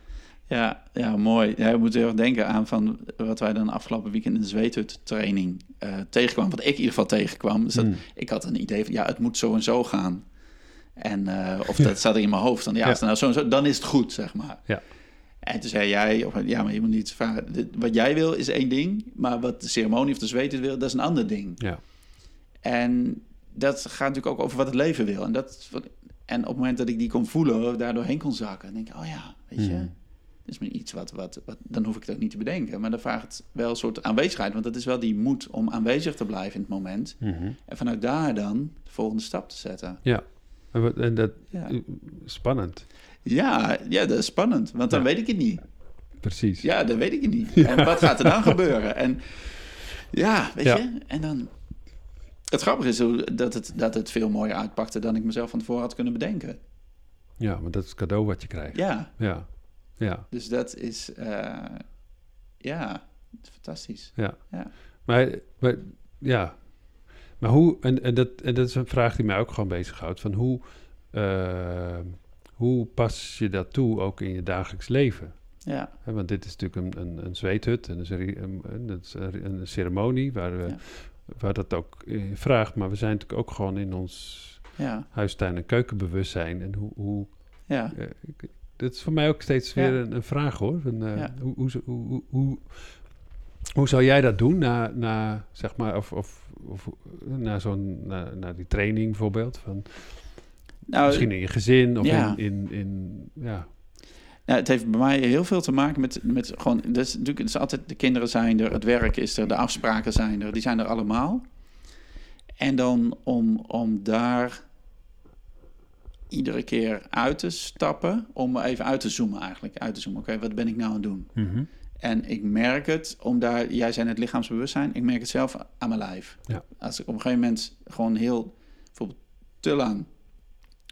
Ja, ja mooi. Ja, je moet heel erg denken aan van wat wij dan afgelopen weekend in de zweethut training uh, tegenkwamen. Wat ik in ieder geval tegenkwam. Dus dat, Hmm. Ik had een idee van, ja, het moet zo en zo gaan. En, uh, of dat zat in mijn hoofd. Dan, ja, ja. Als het nou zo en zo, dan is het goed, zeg maar. Ja. En toen zei jij, of, ja, maar je moet niet vragen. Wat jij wil is één ding, maar wat de ceremonie of de zweethut wil, dat is een ander ding. Ja. En dat gaat natuurlijk ook over wat het leven wil. En, dat, en op het moment dat ik die kon voelen, daardoor heen kon zakken, dan denk ik, oh ja, weet je, Hmm. Dat is iets wat, wat, wat, dan hoef ik het ook niet te bedenken. Maar dan vraagt het wel een soort aanwezigheid, want dat is wel die moed om aanwezig te blijven in het moment. Mhm. En vanuit daar dan de volgende stap te zetten. Ja, en, dat Ja, spannend. ja, ja dat is spannend, want dan Ja. weet ik het niet. Precies. Ja, dan weet ik het niet. <laughs> En wat gaat er dan gebeuren? En ja, weet je, en dan... Het grappige is dat het, dat het veel mooier uitpakte dan ik mezelf van tevoren had kunnen bedenken. Ja, maar dat is het cadeau wat je krijgt. Ja, Ja, ja, dus dat is, eh, ja, fantastisch. ja. Ja. Maar, maar ja, maar hoe, en, en, dat, en dat is een vraag die mij ook gewoon bezighoudt, van hoe, eh, hoe pas je dat toe ook in je dagelijks leven? Ja, want dit is natuurlijk een, een, een zweethut en dat is een, een, ceremonie waar, we, Ja. waar dat ook in vraagt. Maar we zijn natuurlijk ook gewoon in ons ja, huistuin- en keukenbewustzijn. En hoe, hoe ja. eh, dat is voor mij ook steeds weer een, een vraag hoor. Van, eh, hoe, hoe, hoe, hoe, hoe, hoe zou jij dat doen na, na zeg maar, of, of, of na zo'n, na, na die training bijvoorbeeld? Van, Nou, misschien in je gezin of ja. in, in, in, ja. Nou, het heeft bij mij heel veel te maken met, met gewoon... Dat is natuurlijk, het is altijd, de kinderen zijn er, het werk is er, de afspraken zijn er. Die zijn er allemaal. En dan om, om daar iedere keer uit te stappen... om even uit te zoomen eigenlijk. Uit te zoomen, oké, wat ben ik nou aan het doen? Mhm. En ik merk het, om daar... Jij zei het lichaamsbewustzijn. Ik merk het zelf aan mijn lijf. Ja. Als ik op een gegeven moment gewoon heel... Bijvoorbeeld te lang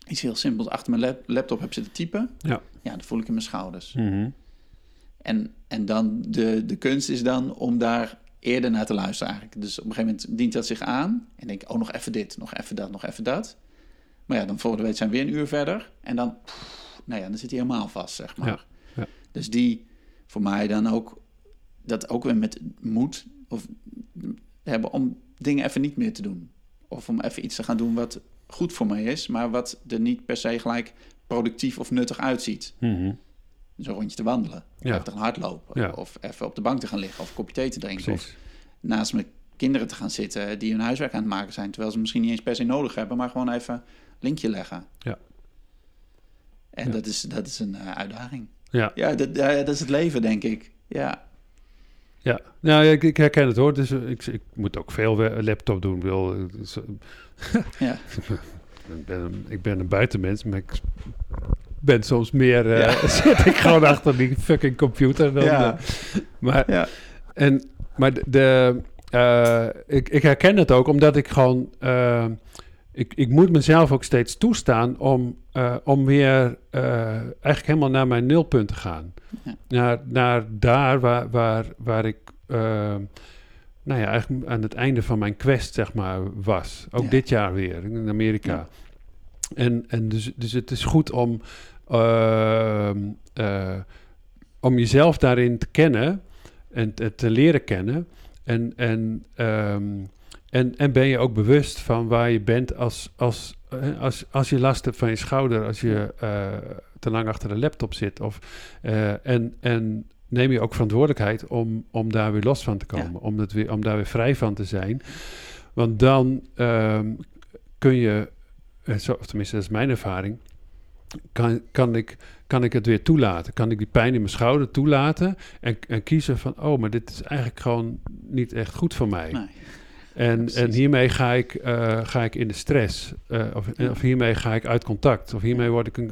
iets heel simpels achter mijn lap- laptop heb zitten typen... Ja. Ja, dat voel ik in mijn schouders. Mhm. En, en dan de, de kunst is dan om daar eerder naar te luisteren eigenlijk. Dus op een gegeven moment dient dat zich aan. En denk ik, oh, nog even dit, nog even dat, nog even dat. Maar ja, dan volgende week zijn we weer een uur verder. En dan, pff, nou ja, dan zit hij helemaal vast, zeg maar. Ja, ja. Dus die, voor mij dan ook, dat ook weer met moed of, hebben om dingen even niet meer te doen. Of om even iets te gaan doen wat goed voor mij is, maar wat er niet per se gelijk productief of nuttig uitziet Mhm. zo'n rondje te wandelen. Ja. Of even te gaan hardlopen. Ja. Of even op de bank te gaan liggen. Of een kopje thee te drinken. Of naast mijn kinderen te gaan zitten die hun huiswerk aan het maken zijn. Terwijl ze misschien niet eens per se nodig hebben. Maar gewoon even linkje leggen. Ja. En Ja. dat, is, dat is een eh, uitdaging. Ja. Ja, dat, dat is het leven, denk ik. Ja, Ja, nou, ja, ik, ik herken het hoor. Dus eh, ik, ik moet ook veel laptop doen. Wil, eh, ja, <laughs> ik, ben een, ik ben een buitenmens, maar ik ben soms meer... Ja. <laughs> zit ik gewoon achter die fucking computer. Dan, Ja. maar ja, en, maar de, de, ik, ik herken het ook omdat ik gewoon... ik, ik moet mezelf ook steeds toestaan om, eh, om weer eh, eigenlijk helemaal naar mijn nulpunt te gaan. Ja. Naar, naar daar waar, waar, waar ik... eh, nou ja, eigenlijk aan het einde van mijn quest, zeg maar, was. Ook Ja. dit jaar weer in Amerika. Ja. En, en dus, dus het is goed om, ehm, eh, om jezelf daarin te kennen en te, te leren kennen. En, en, ehm, en, en ben je ook bewust van waar je bent als, als, eh, als, als je last hebt van je schouder, als je eh, te lang achter de laptop zit. Of, eh, en, en neem je ook verantwoordelijkheid om, om daar weer los van te komen, om, het weer, om daar weer vrij van te zijn. Want dan ehm, kun je, zo, of tenminste dat is mijn ervaring, kan, kan, ik, kan ik het weer toelaten. Kan ik die pijn in mijn schouder toelaten en, en kiezen van, oh, maar dit is eigenlijk gewoon niet echt goed voor mij. nee. En, en hiermee ga ik, eh, ga ik in de stress. eh, of, Ja. of hiermee ga ik uit contact. Of hiermee word ik een,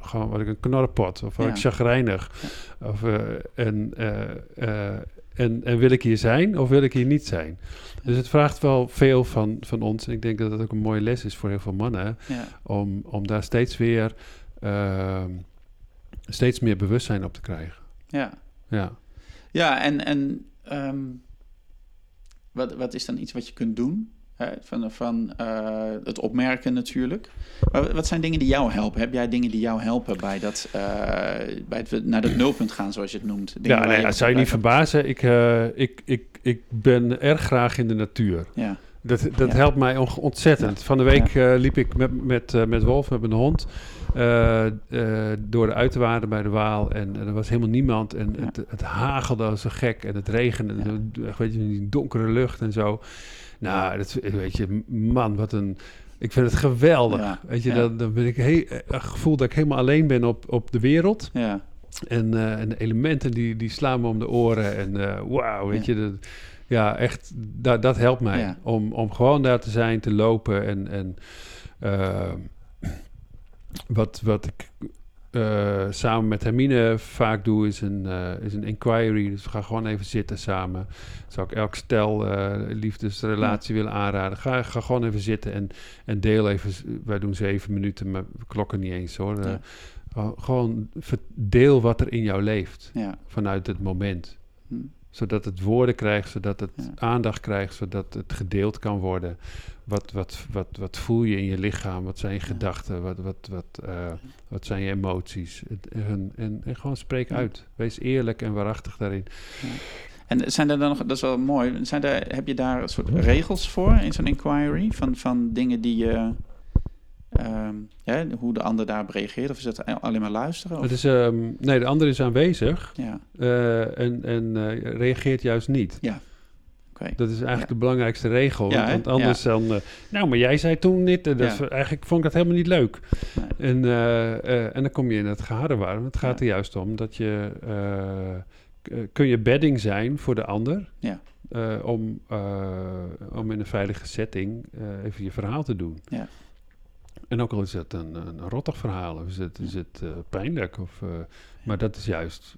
gewoon word ik een. Of word ik chagrijnig. Of, en, en, en wil ik hier zijn of wil ik hier niet zijn? Dus het vraagt wel veel van, van ons. En ik denk dat dat ook een mooie les is voor heel veel mannen. Om, om daar steeds weer... ehm, steeds meer bewustzijn op te krijgen. ja. Ja. ja en, en ehm, wat, wat is dan iets wat je kunt doen? Hè? Van, van eh, het opmerken natuurlijk. Maar wat zijn dingen die jou helpen? Heb jij dingen die jou helpen bij, dat, eh, bij het naar dat nulpunt gaan, zoals je het noemt? Dingen Ja, nee, dat zou je niet verbazen. Ik, eh, ik, ik, ik ben erg graag in de natuur. Ja, Dat, dat Ja. helpt mij on- ontzettend. Van de week eh, liep ik met, met, eh, met Wolf, met mijn hond, eh, door de uiterwaarden bij de Waal. En, en er was helemaal niemand. En Ja. het, het hagelde als een gek. En het regende. En, echt, weet je, die donkere lucht en zo. Nou, dat, weet je, man, wat een... Ik vind het geweldig. Ja, Weet je, ja. dan, dan ben ik he- een gevoel dat ik helemaal alleen ben op, op de wereld. ja, En, en de elementen die, die slaan me om de oren. En wauw, weet Ja. je. Dat, ja, echt, dat, dat helpt mij. Ja. Om, om gewoon daar te zijn, te lopen. En, en eh, wat, wat ik eh, samen met Hermine vaak doe, is een, eh, is een inquiry. Dus we gaan gewoon even zitten samen. Zou ik elk stel eh, liefdesrelatie willen aanraden. Ga, ga gewoon even zitten en, en deel even. Wij doen zeven minuten, maar we klokken niet eens hoor. Ja. Gewoon- gewoon deel wat er in jou leeft ja. vanuit het moment. Hm. Zodat het woorden krijgt, zodat het Ja. aandacht krijgt, zodat het gedeeld kan worden. Wat, wat, wat, wat voel je in je lichaam? Wat zijn je Ja. gedachten? Wat, wat, wat, eh, wat zijn je emoties? En, en, en gewoon spreek uit. Wees eerlijk en waarachtig daarin. En zijn er dan nog, dat is wel mooi, zijn er, heb je daar een soort regels voor in zo'n inquiry? Van, van dingen die je, ehm, ja, hoe de ander daarop reageert? Of is het alleen maar luisteren? Of? Het is, ehm, nee, de ander is aanwezig Ja, eh, en, en eh, reageert juist niet. oké. Dat is eigenlijk Ja. de belangrijkste regel. Ja, want, anders dan... eh, nou, maar jij zei toen dit. en dat Ja. eigenlijk vond ik dat helemaal niet leuk. Nee. En, en dan kom je in het geharrewar. Het gaat Ja. er juist om dat je... kun je bedding zijn voor de ander... Ja. om, om in een veilige setting even je verhaal te doen. Ja. En ook al is het een, een rottig verhaal, of is het, is het eh, pijnlijk, of, eh, maar dat is juist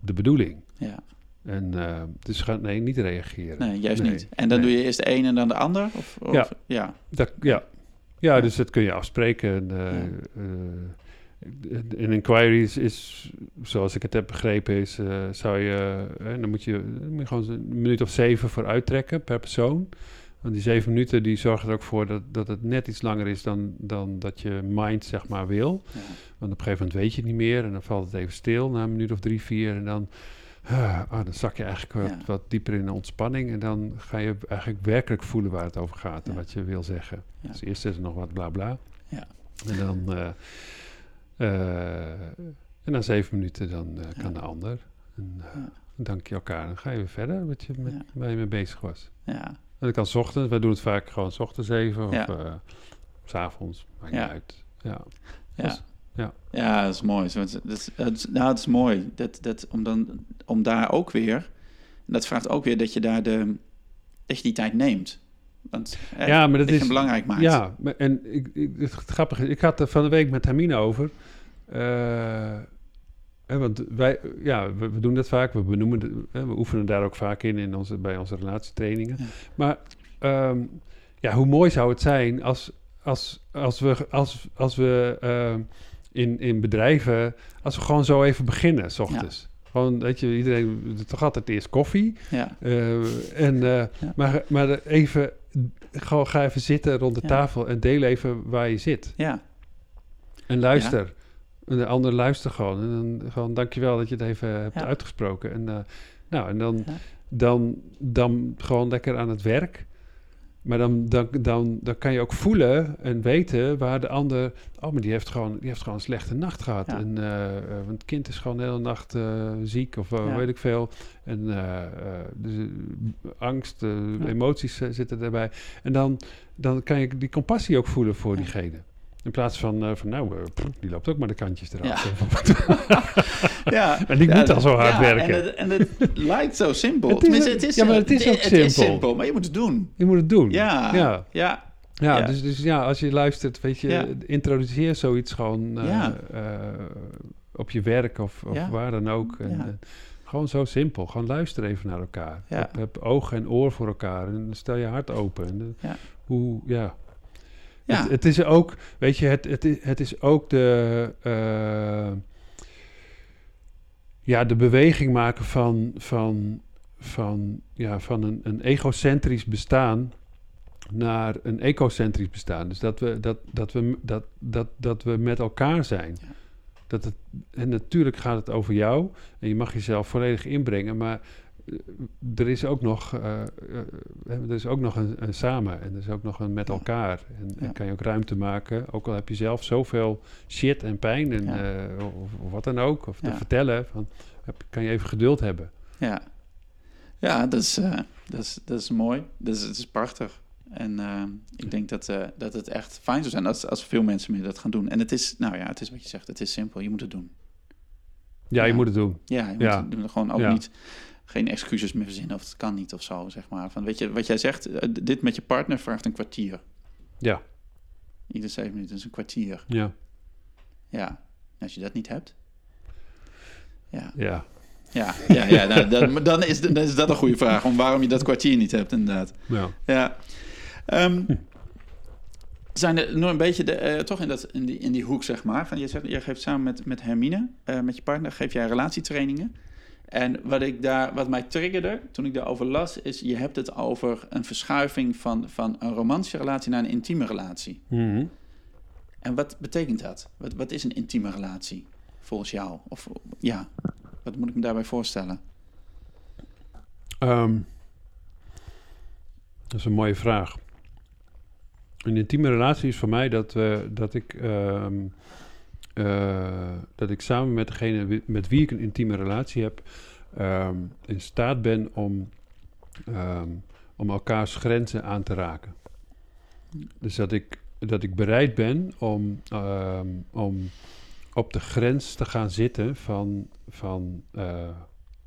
de bedoeling. Ja, En eh, dus ga nee, niet reageren. nee, juist Nee, niet. En dan nee. doe je eerst de een en dan de ander? Of, of, Ja. ja. Dat, ja. Ja, Ja. dus dat kun je afspreken. En, een inquiry is, is, zoals ik het heb begrepen, is, zou je, eh, dan moet je, dan moet je gewoon een minuut of zeven voor uittrekken per persoon. Want die zeven minuten die zorgen er ook voor dat, dat het net iets langer is dan, dan dat je mind zeg maar wil. Ja. Want op een gegeven moment weet je het niet meer en dan valt het even stil na een minuut of drie, vier. En dan, ah, ah, dan zak je eigenlijk wat, Ja. wat dieper in de ontspanning. En dan ga je eigenlijk werkelijk voelen waar het over gaat en Ja. wat je wil zeggen. Dus eerst is er nog wat bla bla. Ja. En dan, eh, eh, en na zeven minuten dan eh, kan de ander. En, dank je elkaar. Dan ga je weer verder wat je met, waar je mee bezig was. Ja. Dat kan 's ochtends. Wij doen het vaak gewoon 's ochtends even. Of Ja. eh, s avonds. Maakt Ja. niet uit. Ja. Ja. Dus- ja. ja, dat is mooi. Dat, is- dat, is- nou, dat is mooi. Dat, dat, om, dan, om daar ook weer... en Dat vraagt ook weer dat je daar de, dat je die tijd neemt. Want, hè, Ja, maar dat is- belangrijk maakt. Ja, maar- en ik, ik, het grappige is, ik had er van de week met Hermine over. Eh, want wij, ja, we, we doen dat vaak. We benoemen, de- we oefenen daar ook vaak in, in onze, bij onze relatietrainingen. Ja. Maar ehm, ja, hoe mooi zou het zijn als, als, als we, als, als we ehm, in, in bedrijven, als we gewoon zo even beginnen, s ochtends. Gewoon, weet je, iedereen toch altijd eerst koffie. Ja, Eh, en, eh, Ja. Maar, maar even, gewoon ga even zitten rond de Ja. tafel en deel even waar je zit. ja, En luister. En de ander luistert gewoon. En dan gewoon, dankjewel dat je het even hebt Ja. uitgesproken. En, eh, nou, en dan, Ja. dan, dan gewoon lekker aan het werk. Maar dan, dan, dan, dan kan je ook voelen en weten waar de ander... Oh, maar die heeft gewoon, die heeft gewoon een slechte nacht gehad. Ja. En, eh, eh, want het kind is gewoon de hele nacht ziek of Ja. weet ik veel. En dus, angst, Ja. emoties zitten daarbij. En dan, dan kan je die compassie ook voelen voor diegene. In plaats van, eh, van nou, eh, pff, die loopt ook maar de kantjes eraf. ja. <laughs> <laughs> En die Ja, moet al zo hard ja, werken. En het, en <laughs> lijkt zo simpel. Het is het is, ja, maar het is ook is simpel. maar je moet het doen. Je moet het doen. Ja, ja. ja, Ja, Ja. Dus, dus ja, als je luistert, weet je, Ja. introduceer zoiets gewoon eh, Ja. op je werk of, of Ja. waar dan ook. En, Ja. gewoon zo simpel. Gewoon luister even naar elkaar. Ja. Heb, heb oog en oor voor elkaar en stel je hart open. En, Ja. Hoe, ja. Ja. Het, het is ook, weet je, het, het, is, het is ook de, eh, ja, de beweging maken van, van, van, ja, van een, een egocentrisch bestaan naar een ecocentrisch bestaan. Dus dat we, dat, dat we, dat, dat, dat we met elkaar zijn. Ja. Dat het, en natuurlijk gaat het over jou en je mag jezelf volledig inbrengen, maar er is ook nog, eh, eh, er is ook nog een, een samen en er is ook nog een met elkaar. En, kan je ook ruimte maken, ook al heb je zelf zoveel shit en pijn en, Ja. eh, of, of wat dan ook, of te vertellen, van, heb- kan je even geduld hebben. Ja, ja dat, is, eh, dat, is, dat is mooi. Dat is, het is prachtig. En eh, ik denk dat, eh, dat het echt fijn zou zijn als, als veel mensen meer dat gaan doen. En het is, nou ja, het is wat je zegt, het is simpel. Je moet het doen. Ja, je moet het doen. Ja, je moet het doen. Gewoon ook niet, geen excuses meer verzinnen of het kan niet of zo, zeg maar. Van, weet je, wat jij zegt, eh, dit met je partner vraagt een kwartier. Ja, Ieder zeven minuten is een kwartier. ja, Ja, als je dat niet hebt... Ja, ja. ja, ja, ja nou, dan, dan, is, dan is dat een goede vraag. Om waarom je dat kwartier niet hebt, inderdaad. ja. Ja. Ehm, zijn er nog een beetje de, eh, toch in, dat, in, die, in die hoek, zeg maar. Van, je, zegt, je geeft samen met, met Hermine, eh, met je partner, geef jij relatietrainingen. En wat, ik daar, wat mij triggerde toen ik daarover las, is je hebt het over een verschuiving van, van een romantische relatie naar een intieme relatie. Mhm. En wat betekent dat? Wat, wat is een intieme relatie volgens jou? Of ja, wat moet ik me daarbij voorstellen? Ehm, dat is een mooie vraag. Een intieme relatie is voor mij dat, dat, ik, ehm, eh, dat ik samen met degene met wie ik een intieme relatie heb, ehm, in staat ben om, ehm, om elkaars grenzen aan te raken. Dus dat ik, dat ik bereid ben om, ehm, om op de grens te gaan zitten van, van eh,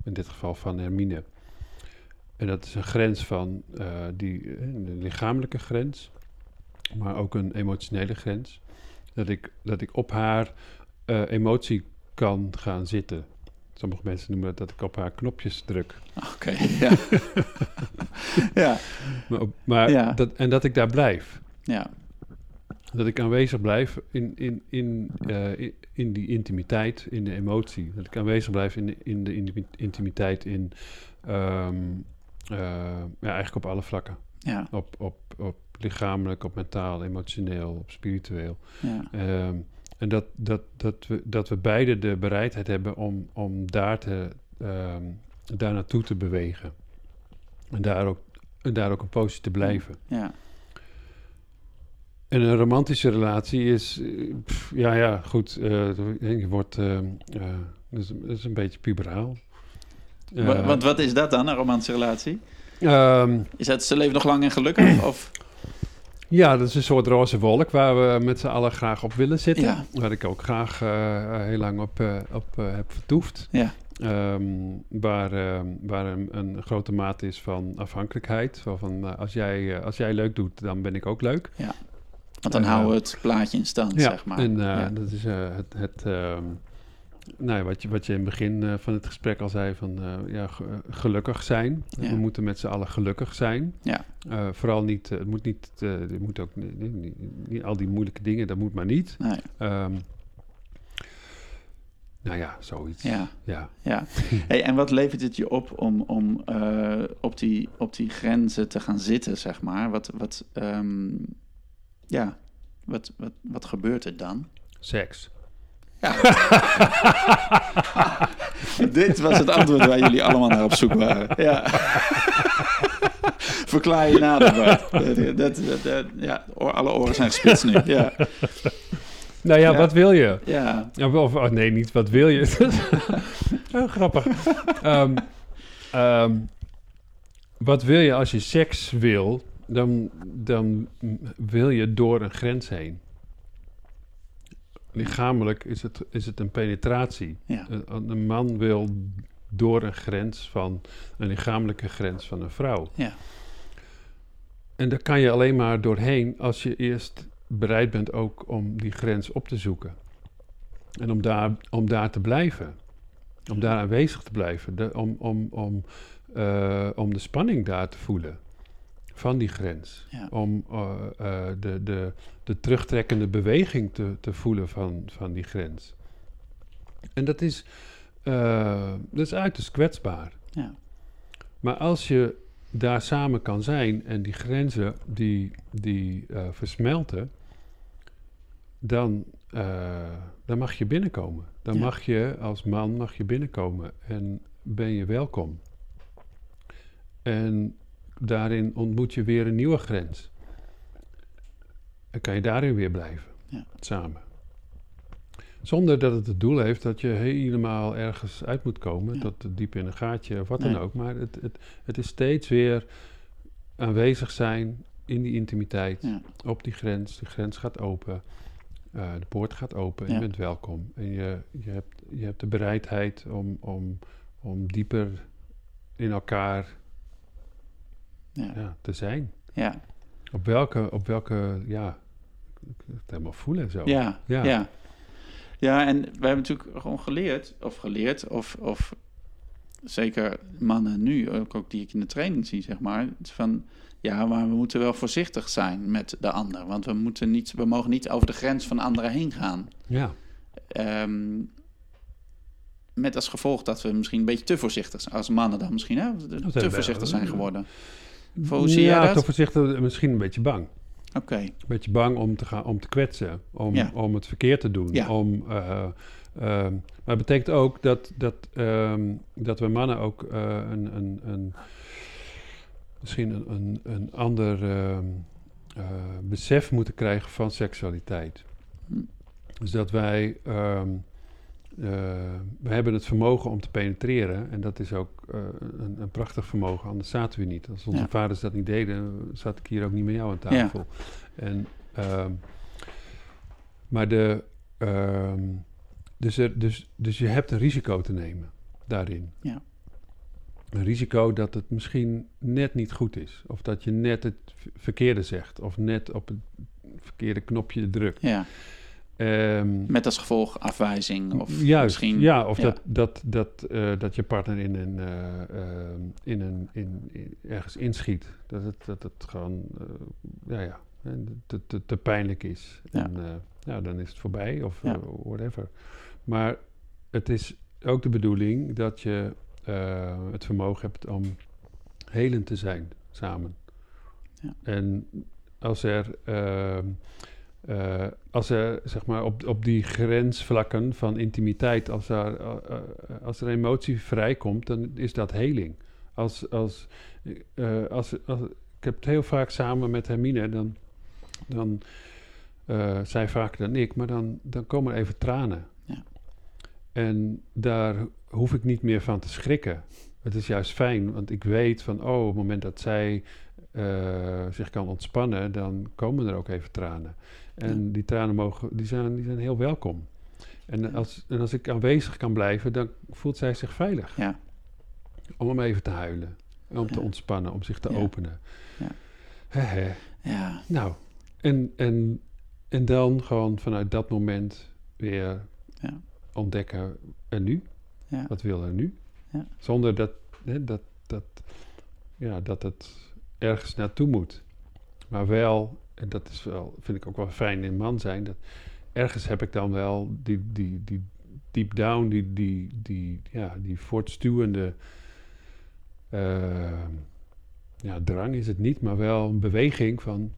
in dit geval van Hermine. En dat is een grens van eh, die, een lichamelijke grens, maar ook een emotionele grens. Dat ik, dat ik op haar eh, emotie kan gaan zitten. Sommige mensen noemen dat dat ik op haar knopjes druk. Oké, <laughs> ja. <laughs> ja, Maar, maar Ja. dat, en dat ik daar blijf. ja, Dat ik aanwezig blijf in, in, in, eh, in, in die intimiteit, in de emotie. Dat ik aanwezig blijf in, de- in de intimi- intimiteit, in, ehm, eh, ja, eigenlijk op alle vlakken. Ja, Op, op, op lichamelijk, op mentaal, emotioneel, op spiritueel. ja. Ehm, en dat, dat, dat, we, dat we beide de bereidheid hebben om, om daar, te, ehm, daar naartoe te bewegen. En daar ook, en daar ook een poosje te blijven. ja. En een romantische relatie is, eh, pff, ja, ja, goed, eh, je wordt, eh, dat, is, dat is een beetje puberaal. Wa- Want wat is dat dan, een romantische relatie? Ehm, Is dat ze leven nog lang en gelukkig? <clears throat> Of? ja, dat is een soort roze wolk waar we met z'n allen graag op willen zitten. Ja. Waar ik ook graag eh, heel lang op, eh, op eh, heb vertoefd. Ja, Ehm, waar ehm, waar een, een grote mate is van afhankelijkheid. Van, als, jij, als jij leuk doet, dan ben ik ook leuk. want dan houden we het plaatje in stand, Ja, zeg maar. en ja. dat is het, het nou ja, wat, je, wat je in het begin eh, van het gesprek al zei, van eh, ja, ge- gelukkig zijn. Ja. We moeten met z'n allen gelukkig zijn. Ja. Eh, vooral niet, het moet niet, het moet ook niet, niet- al die moeilijke dingen, dat moet maar niet. Nee, Ehm, nou ja, zoiets. ja, Ja. ja. Hey, en wat levert het je op om, om op, die, op die grenzen te gaan zitten, zeg maar? Wat, wat, ehm, ja, wat, wat, wat gebeurt er dan? Seks. <laughs> Dit was het antwoord waar jullie allemaal naar op zoek waren. Ja. <laughs> Verklaar je nader, Bart. Dat, dat, dat- dat- ja, alle oren zijn gespitst nu. Ja, Nou ja, Ja. wat wil je? ja, Ja, of, oh, nee, niet wat wil je. <laughs> oh, grappig. Ehm, ehm, wat wil je als je seks wil? Dan, dan wil je door een grens heen. Lichamelijk is het, is het een penetratie. ja, Een, een man wil door een grens van een lichamelijke grens van een vrouw. ja, En daar kan je alleen maar doorheen als je eerst bereid bent ook om die grens op te zoeken. En om daar, om daar te blijven. Om daar aanwezig te blijven. De- om, om, om, eh, om de spanning daar te voelen. Van die grens. ja. Om eh, eh, de, de, de terugtrekkende beweging te, te voelen van, van die grens. En dat is, eh, dat is uiterst kwetsbaar. ja. Maar als je daar samen kan zijn en die grenzen die, die versmelten, dan, dan mag je binnenkomen. Dan Ja. mag je als man mag je binnenkomen en ben je welkom. En daarin ontmoet je weer een nieuwe grens. En kan je daarin weer blijven, Ja. samen. Zonder dat het het doel heeft dat je helemaal ergens uit moet komen, Ja. tot diep in een gaatje of wat Nee. dan ook. Maar het, het, het is steeds weer aanwezig zijn in die intimiteit, Ja. op die grens. De grens gaat open, eh, de poort gaat open, Ja. je bent welkom. En je, je, hebt, je hebt de bereidheid om, om, om dieper in elkaar Ja. ja, te zijn. Ja. Op welke, op welke, ja, het helemaal voelen zo. Ja, Ja. ja. ja. en we hebben natuurlijk gewoon geleerd, of geleerd, of, of zeker mannen nu, ook, ook die ik in de training zie, zeg maar, van ja, maar we moeten wel voorzichtig zijn met de ander, want we, moeten niet, we mogen niet over de grens van anderen heen gaan. Ja, Ehm, met als gevolg dat we misschien een beetje te voorzichtig zijn, als mannen dan misschien, hè, te voorzichtig zijn geworden. Hoe zie jij ja, dat? toch voorzichtig, misschien een beetje bang. Oké, Een beetje bang om te, gaan, om te kwetsen, om, Ja. om het verkeerd te doen. Ja. Om, eh, ehm, maar het betekent ook dat, dat, ehm, dat we mannen ook eh, een, een, een, misschien een, een, een ander ehm, eh, besef moeten krijgen van seksualiteit. Hm. Dus dat wij, eh, we hebben het vermogen om te penetreren en dat is ook eh, een, een prachtig vermogen, anders zaten we niet. Als onze Ja. vaders dat niet deden, zat ik hier ook niet met jou aan tafel. En, ehm, maar de, ehm, dus, er, dus, dus je hebt een risico te nemen daarin. Ja. Een risico dat het misschien net niet goed is. Of dat je net het verkeerde zegt. Of net op het verkeerde knopje drukt. ja. Ehm, Met als gevolg afwijzing of Juist, misschien... ja, of ja. Dat, dat, dat, eh, dat je partner in een, eh, ehm, in een, in, in- ergens inschiet. Dat het, dat het gewoon, eh, ja, ja, te, te, te pijnlijk is. Ja. En ja, dan is het voorbij of Ja. whatever. Maar het is ook de bedoeling dat je het vermogen hebt om helend te zijn samen. Ja. En als er, eh, als er zeg maar op, op die grensvlakken van intimiteit, als er, eh, eh, als er emotie vrijkomt, dan is dat heling. Als, als, als, als, ik heb het heel vaak samen met Hermine, dan, dan zij vaker dan ik, maar dan, dan komen er even tranen. Ja. En daar hoef ik niet meer van te schrikken. Het is juist fijn, want ik weet van, oh, op het moment dat zij zich kan ontspannen, dan komen er ook even tranen. En die tranen mogen, die zijn, die zijn heel welkom. En als, en als ik aanwezig kan blijven, dan voelt zij zich veilig. Ja. Om hem even te huilen. Om te ontspannen, om zich te openen. Ja. Ja. Nou, en, en, en dan gewoon vanuit dat moment weer Ja. ontdekken. En nu? Ja. Wat wil er nu? Ja. Zonder dat, hè, dat, dat, ja, dat het ergens naartoe moet. Maar wel, en dat is wel, vind ik ook wel fijn in man zijn, dat ergens heb ik dan wel die, die, die deep down, die, die, die, ja, die voortstuwende eh, ja, drang is het niet, maar wel een beweging van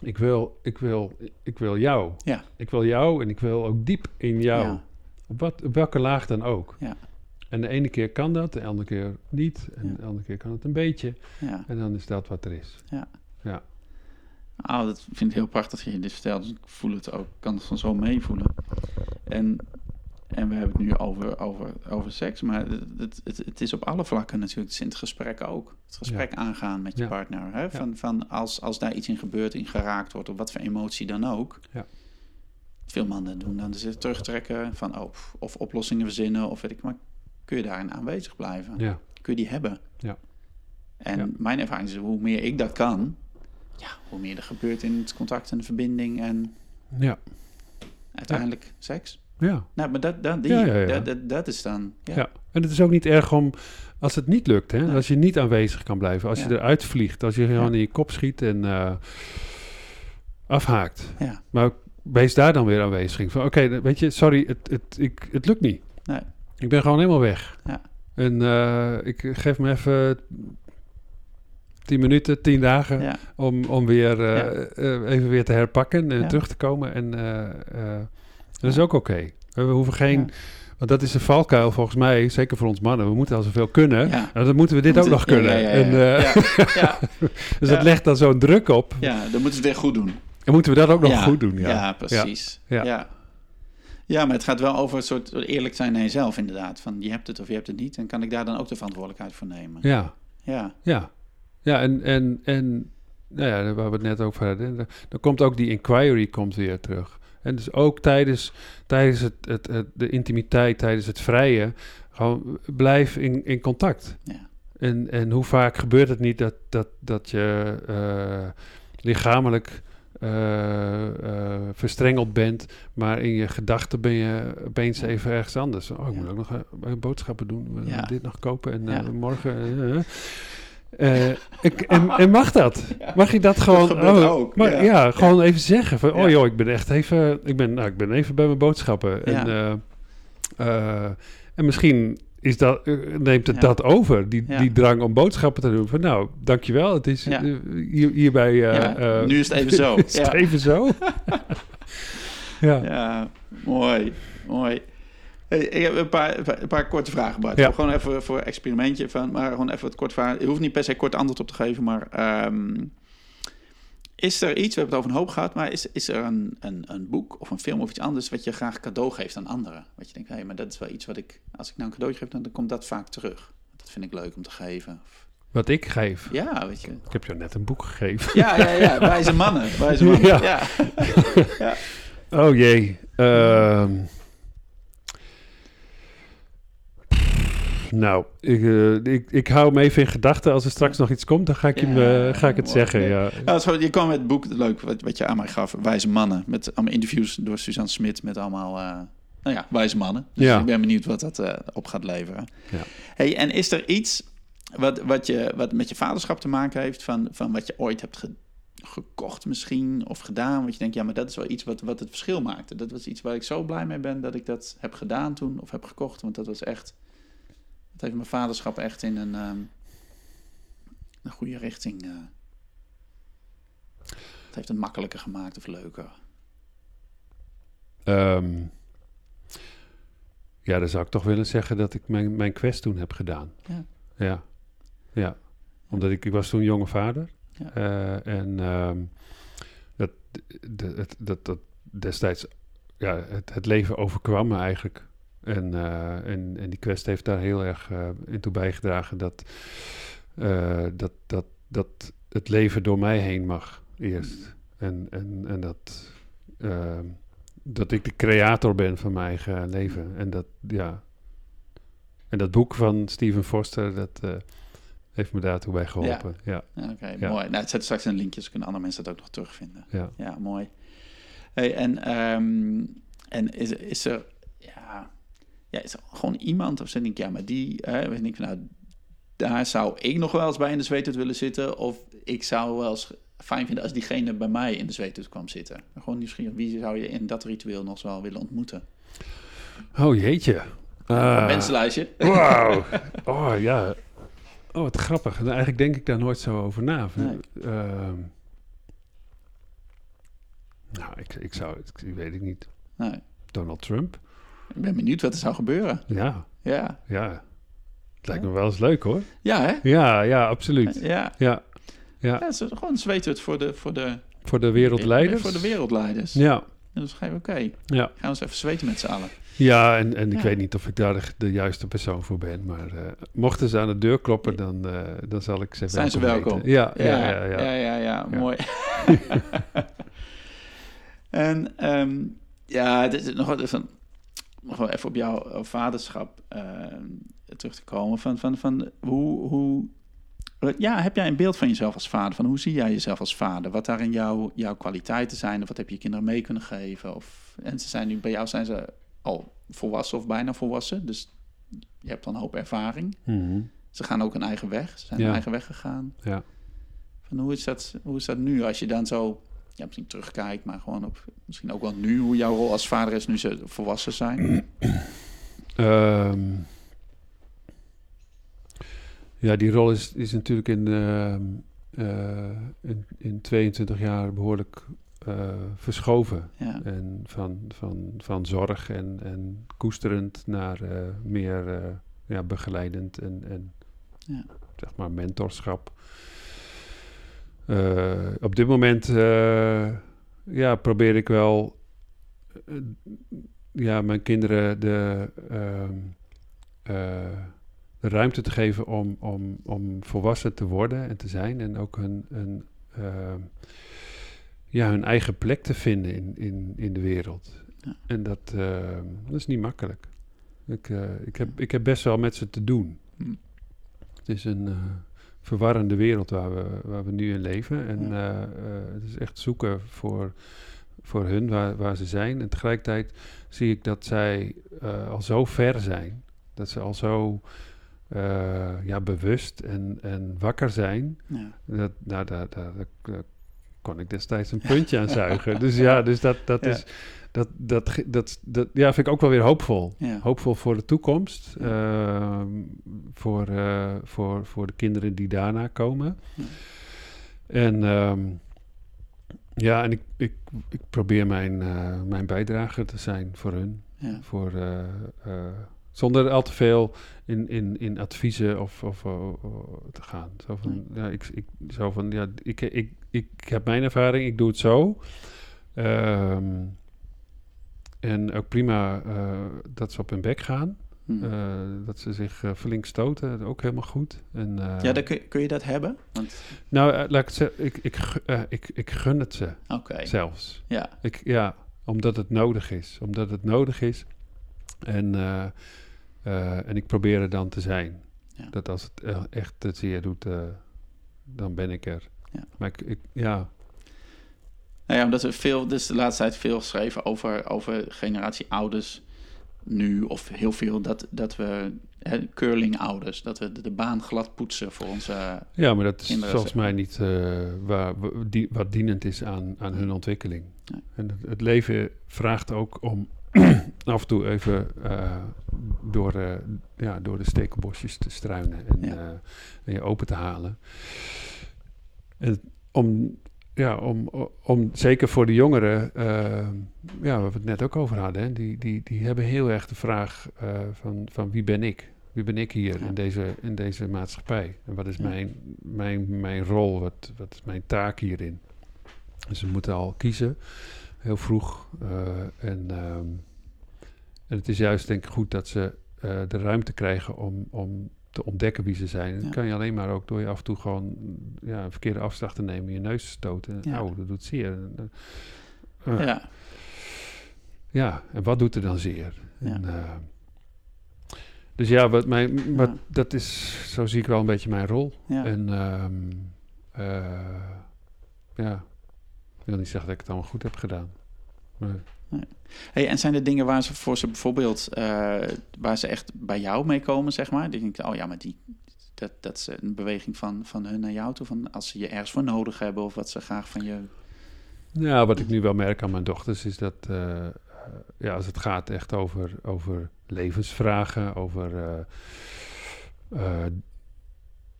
ik wil, ik wil, ik wil jou. Ja. Ik wil jou en ik wil ook diep in jou. Ja. Op, wat, op welke laag dan ook. Ja. En de ene keer kan dat, de andere keer niet. En Ja. de andere keer kan het een beetje. Ja. En dan is dat wat er is. Oh, dat vind ik heel prachtig dat je dit vertelt. Dus ik voel het ook, kan het van zo meevoelen. En, en we hebben het nu over, over, over seks, maar het, het, het, is op alle vlakken natuurlijk. Het is in het gesprek ook. Het gesprek aangaan met je Ja. partner. Hè? Van, van als, als daar iets in gebeurt, in geraakt wordt, of wat voor emotie dan ook. Ja. Veel mannen doen dan dus terugtrekken van, oh, of oplossingen verzinnen, of weet ik maar. Kun je daarin aanwezig blijven? Kun je die hebben? Ja. En mijn ervaring is, hoe meer ik dat kan, ja, hoe meer er gebeurt in het contact en de verbinding en ja, uiteindelijk seks. ja. Nou, maar dat, dat, die, Ja, ja, ja. Dat, dat, dat is dan... Ja. ja. En het is ook niet erg om, als het niet lukt, hè? Als je niet aanwezig kan blijven, als je eruit vliegt, als je gewoon in je kop schiet en eh, afhaakt. Ja. Maar wees daar dan weer aanwezig. Van oké, weet je, sorry, het, het, ik, het lukt niet. Nee. Ik ben gewoon helemaal weg. Ja. En eh, ik geef me even tien minuten, tien dagen Ja. om, om weer eh, eh, even weer te herpakken en Ja. terug te komen. En eh, eh, dat is ook oké. We hoeven geen... Want dat is een valkuil volgens mij, zeker voor ons mannen. We moeten al zoveel kunnen. Ja. Nou, dan moeten we dit ook nog kunnen. ja, ja, ja. En, eh, Ja, <laughs> ja, dus dat legt dan zo'n druk op. ja, dan moeten ze het weer goed doen. En moeten we dat ook nog goed doen. Ja, Ja, precies. Ja. Ja. Ja. maar het gaat wel over een soort eerlijk zijn naar jezelf inderdaad. Van je hebt het of je hebt het niet. En kan ik daar dan ook de verantwoordelijkheid voor nemen? ja. Ja, Ja, ja en, en, en nou ja, waar we het net over hadden, dan- dan komt ook die inquiry komt weer terug. En dus ook tijdens, tijdens het, het, het, de intimiteit, tijdens het vrije, gewoon blijf in, in contact. ja. En, en hoe vaak gebeurt het niet dat, dat, dat je eh, lichamelijk eh, eh, verstrengeld bent, maar in je gedachten ben je opeens even ergens anders. Oh, ik Ja. moet ook nog boodschappen doen, Ja. dit nog kopen en Ja. morgen. Eh, ik, en, en mag dat? Mag je dat gewoon? gebeurt oh, ook, Maar, ja. ja. gewoon even zeggen van, oh joh, ik ben echt even, ik ben, nou, ik ben even bij mijn boodschappen. En, eh, eh, en misschien is dat, neemt het Ja. dat over, die, Ja. die drang om boodschappen te doen. Van nou, dankjewel. Het is Ja. hier, hierbij. Ja, eh, nu is het even zo. <laughs> is het even zo. <laughs> ja. Ja, mooi, mooi. Hey, ik heb een paar, een paar korte vragen, Bart. Ja. Gewoon even voor experimentje, van, maar gewoon even wat kort vragen. Je hoeft niet per se kort antwoord op te geven, maar ehm, is er iets, we hebben het over een hoop gehad, maar is, is er een, een, een boek of een film of iets anders wat je graag cadeau geeft aan anderen? Wat je denkt, hé, hey, maar dat is wel iets wat ik, als ik nou een cadeautje geef, dan, dan komt dat vaak terug. Dat vind ik leuk om te geven. Wat ik geef. ja, weet je. Ik heb jou net een boek gegeven. Ja, ja, ja, wijze mannen, wijze <laughs> mannen. Ja. Ja. <laughs> ja. Oh jee. Ehm. Nou, ik, eh, ik, ik hou hem even in gedachten. Als er straks nog iets komt, dan ga ik, hem, Ja, eh, ga ik het mooi. zeggen. Ja. Ja, je kwam met het boek, leuk, wat, wat je aan mij gaf, Wijze Mannen. Met allemaal interviews door Suzanne Smit met allemaal, eh, nou ja, wijze mannen. Dus Ja. ik ben benieuwd wat dat eh, op gaat leveren. Ja. Hey, en is er iets wat, wat, je, wat met je vaderschap te maken heeft, van, van wat je ooit hebt ge- gekocht misschien, of gedaan, wat je denkt, ja, maar dat is wel iets wat, wat het verschil maakte. Dat was iets waar ik zo blij mee ben dat ik dat heb gedaan toen, of heb gekocht, want dat was echt, dat heeft mijn vaderschap echt in een, ehm, een goede richting eh, het heeft het makkelijker gemaakt of leuker. Ehm, ja, dan zou ik toch willen zeggen dat ik mijn, mijn quest toen heb gedaan. Ja. Ja. Ja. Omdat ik, ik was toen jonge vader. Ja. Eh, en ehm, dat, het, dat, dat destijds, ja, het, het leven overkwam me eigenlijk. En, eh, en, en die quest heeft daar heel erg eh, in toe bijgedragen dat, eh, dat, dat, dat het leven door mij heen mag eerst. En, en, en dat, ehm, dat ik de creator ben van mijn eigen leven. En dat, ja. En dat boek van Steven Foster, dat heeft me daartoe bij geholpen. Ja, Ja, Oké, Ja. mooi. Nou, het zet straks een linkje, dus kunnen andere mensen dat ook nog terugvinden. ja. Ja, mooi. Hey, en ehm, en is, is er, ja, is gewoon iemand of zeg ik, ja, maar die, hè, weet ik, nou, daar zou ik nog wel eens bij in de zweethut willen zitten, of ik zou wel eens fijn vinden als diegene bij mij in de zweethut kwam zitten. Gewoon nieuwsgierig, wie zou je in dat ritueel nog wel willen ontmoeten? Oh jeetje. Ah. Mensenlijstje. Wauw. <laughs> Oh ja. Oh, wat grappig. Nou, eigenlijk denk ik daar nooit zo over na. Nee. Ehm, nou, ik, ik zou het, ik weet ik niet. Nee, Donald Trump? Ik ben benieuwd wat er zou gebeuren. Ja, Ja, ja. Het lijkt me wel eens leuk hoor. ja hè? Ja, ja, absoluut. Ja, Ja, ja ja. het gewoon een zweethut voor de, voor de, Voor de wereldleiders. Voor de wereldleiders. Ja, En dan schrijven oké, ja. gaan we eens even zweten met z'n allen. Ja, en, en ik Ja. weet niet of ik daar de, de juiste persoon voor ben. Maar eh, mochten ze aan de deur kloppen, dan, eh, dan zal ik ze Zijn ze welkom ja, ja. ja, ja, ja, ja, Ja. mooi. <laughs> <laughs> en ehm, ja, dit is nog wat van, wel even op jouw vaderschap ehm, terug te komen. Van, van, van hoe, hoe, ja, heb jij een beeld van jezelf als vader? Van hoe zie jij jezelf als vader? Wat daarin jouw, jouw kwaliteiten zijn? Of wat heb je je kinderen mee kunnen geven? Of, en ze zijn nu, bij jou zijn ze al volwassen of bijna volwassen. Dus je hebt dan een hoop ervaring. Mhm. Ze gaan ook een eigen weg. Ze zijn Ja. eigen weg gegaan. ja. Van hoe, is dat, hoe is dat nu als je dan zo ja, misschien terugkijkt, maar gewoon op misschien ook wel nu hoe jouw rol als vader is nu ze volwassen zijn? Ehm, ja, die rol is, is natuurlijk in, ehm, eh, in, in 22 jaar behoorlijk eh, verschoven. Ja. En van, van, van zorg en, en koesterend naar eh, meer ja, begeleidend en, en Ja. zeg maar mentorschap. Eh, op dit moment eh, ja, probeer ik wel eh, ja, mijn kinderen de, ehm, eh, de ruimte te geven om, om, om volwassen te worden en te zijn. En ook hun, hun, ehm, ja, hun eigen plek te vinden in, in, in de wereld. Ja. En dat, ehm, dat is niet makkelijk. Ik, ik, heb, ik heb best wel met ze te doen. Hm. Het is een verwarrende wereld waar we, waar we nu in leven. En Ja. eh, eh, het is echt zoeken voor, voor hun waar, waar ze zijn. En tegelijkertijd zie ik dat zij eh, al zo ver zijn. Dat ze al zo ja, bewust en, en wakker zijn. Ja. Dat, nou, daar, daar, daar kon ik destijds een <laughs> puntje aan zuigen. Dus ja, dus dat, dat Ja. is... Dat, dat, dat, dat, ja, vind ik ook wel weer hoopvol. Ja. Hoopvol voor de toekomst. ehm, voor, eh, voor, voor de kinderen die daarna komen. Ja. En ehm, ja, en ik, ik, ik probeer mijn, eh, mijn bijdrage te zijn voor hun. Voor, eh, zonder al te veel in, in, in adviezen of, of te gaan. Zo van, ja, ik, ik, zo van, ja, ik, ik, ik, heb mijn ervaring, ik doe het zo. Ehm, en ook prima eh, dat ze op hun bek gaan. Hm. Eh, dat ze zich eh, flink stoten, ook helemaal goed. En, ja, dan kun, je- kun je dat hebben? Want, Nou, laat ik het zeggen, ik, ik, ik, ik gun het ze zelfs. Ja. Ik, ja, omdat het nodig is. Omdat het nodig is. En, en ik probeer er dan te zijn. Ja. Dat als het echt het zeer doet, dan ben ik er. Ja. Maar ik, ik, ja, Nou ja, omdat we veel, dus de laatste tijd veel geschreven over, over generatie ouders nu, of heel veel, dat, dat we curling-ouders, dat we de, de baan glad poetsen voor onze. ja, maar dat is Kinderen volgens mij niet eh, waar, wa- die, wat dienend is aan, aan hun ontwikkeling. Nee. En het, het leven vraagt ook om <clears throat> af en toe even eh, door, eh, ja, door de stekelbosjes te struinen en, Ja. en je open te halen. En om, ja, om, om zeker voor de jongeren, eh, ja, waar we het net ook over hadden, hè, die, die, die hebben heel erg de vraag eh, van, van wie ben ik? Wie ben ik hier Ja. in, deze, in deze maatschappij? En wat is Ja. mijn, mijn, mijn rol? Wat, wat is mijn taak hierin? Dus ze moeten al kiezen, heel vroeg. eh, en, ehm, en het is juist denk ik goed dat ze de ruimte krijgen om, om te ontdekken wie ze zijn. Ja. dat kan je alleen maar ook door je af en toe gewoon ja, een verkeerde afslag te nemen, je neus te stoten. Ja. Auw, dat doet zeer. En, eh, Ja, ja, en wat doet er dan zeer? Ja. En, eh, dus ja, wat mijn, wat, dat is, zo zie ik wel een beetje mijn rol. ja. En ehm, eh, ja, ik wil niet zeggen dat ik het allemaal goed heb gedaan. Maar, Hey, en zijn er dingen waar ze voor ze bijvoorbeeld, eh, waar ze echt bij jou mee komen, zeg maar? Die denken, oh ja, maar die, dat, dat is een beweging van, van hun naar jou toe, van als ze je ergens voor nodig hebben of wat ze graag van je. ja, wat ik nu wel merk aan mijn dochters is dat, eh, eh, ja, als het gaat echt over, over levensvragen, over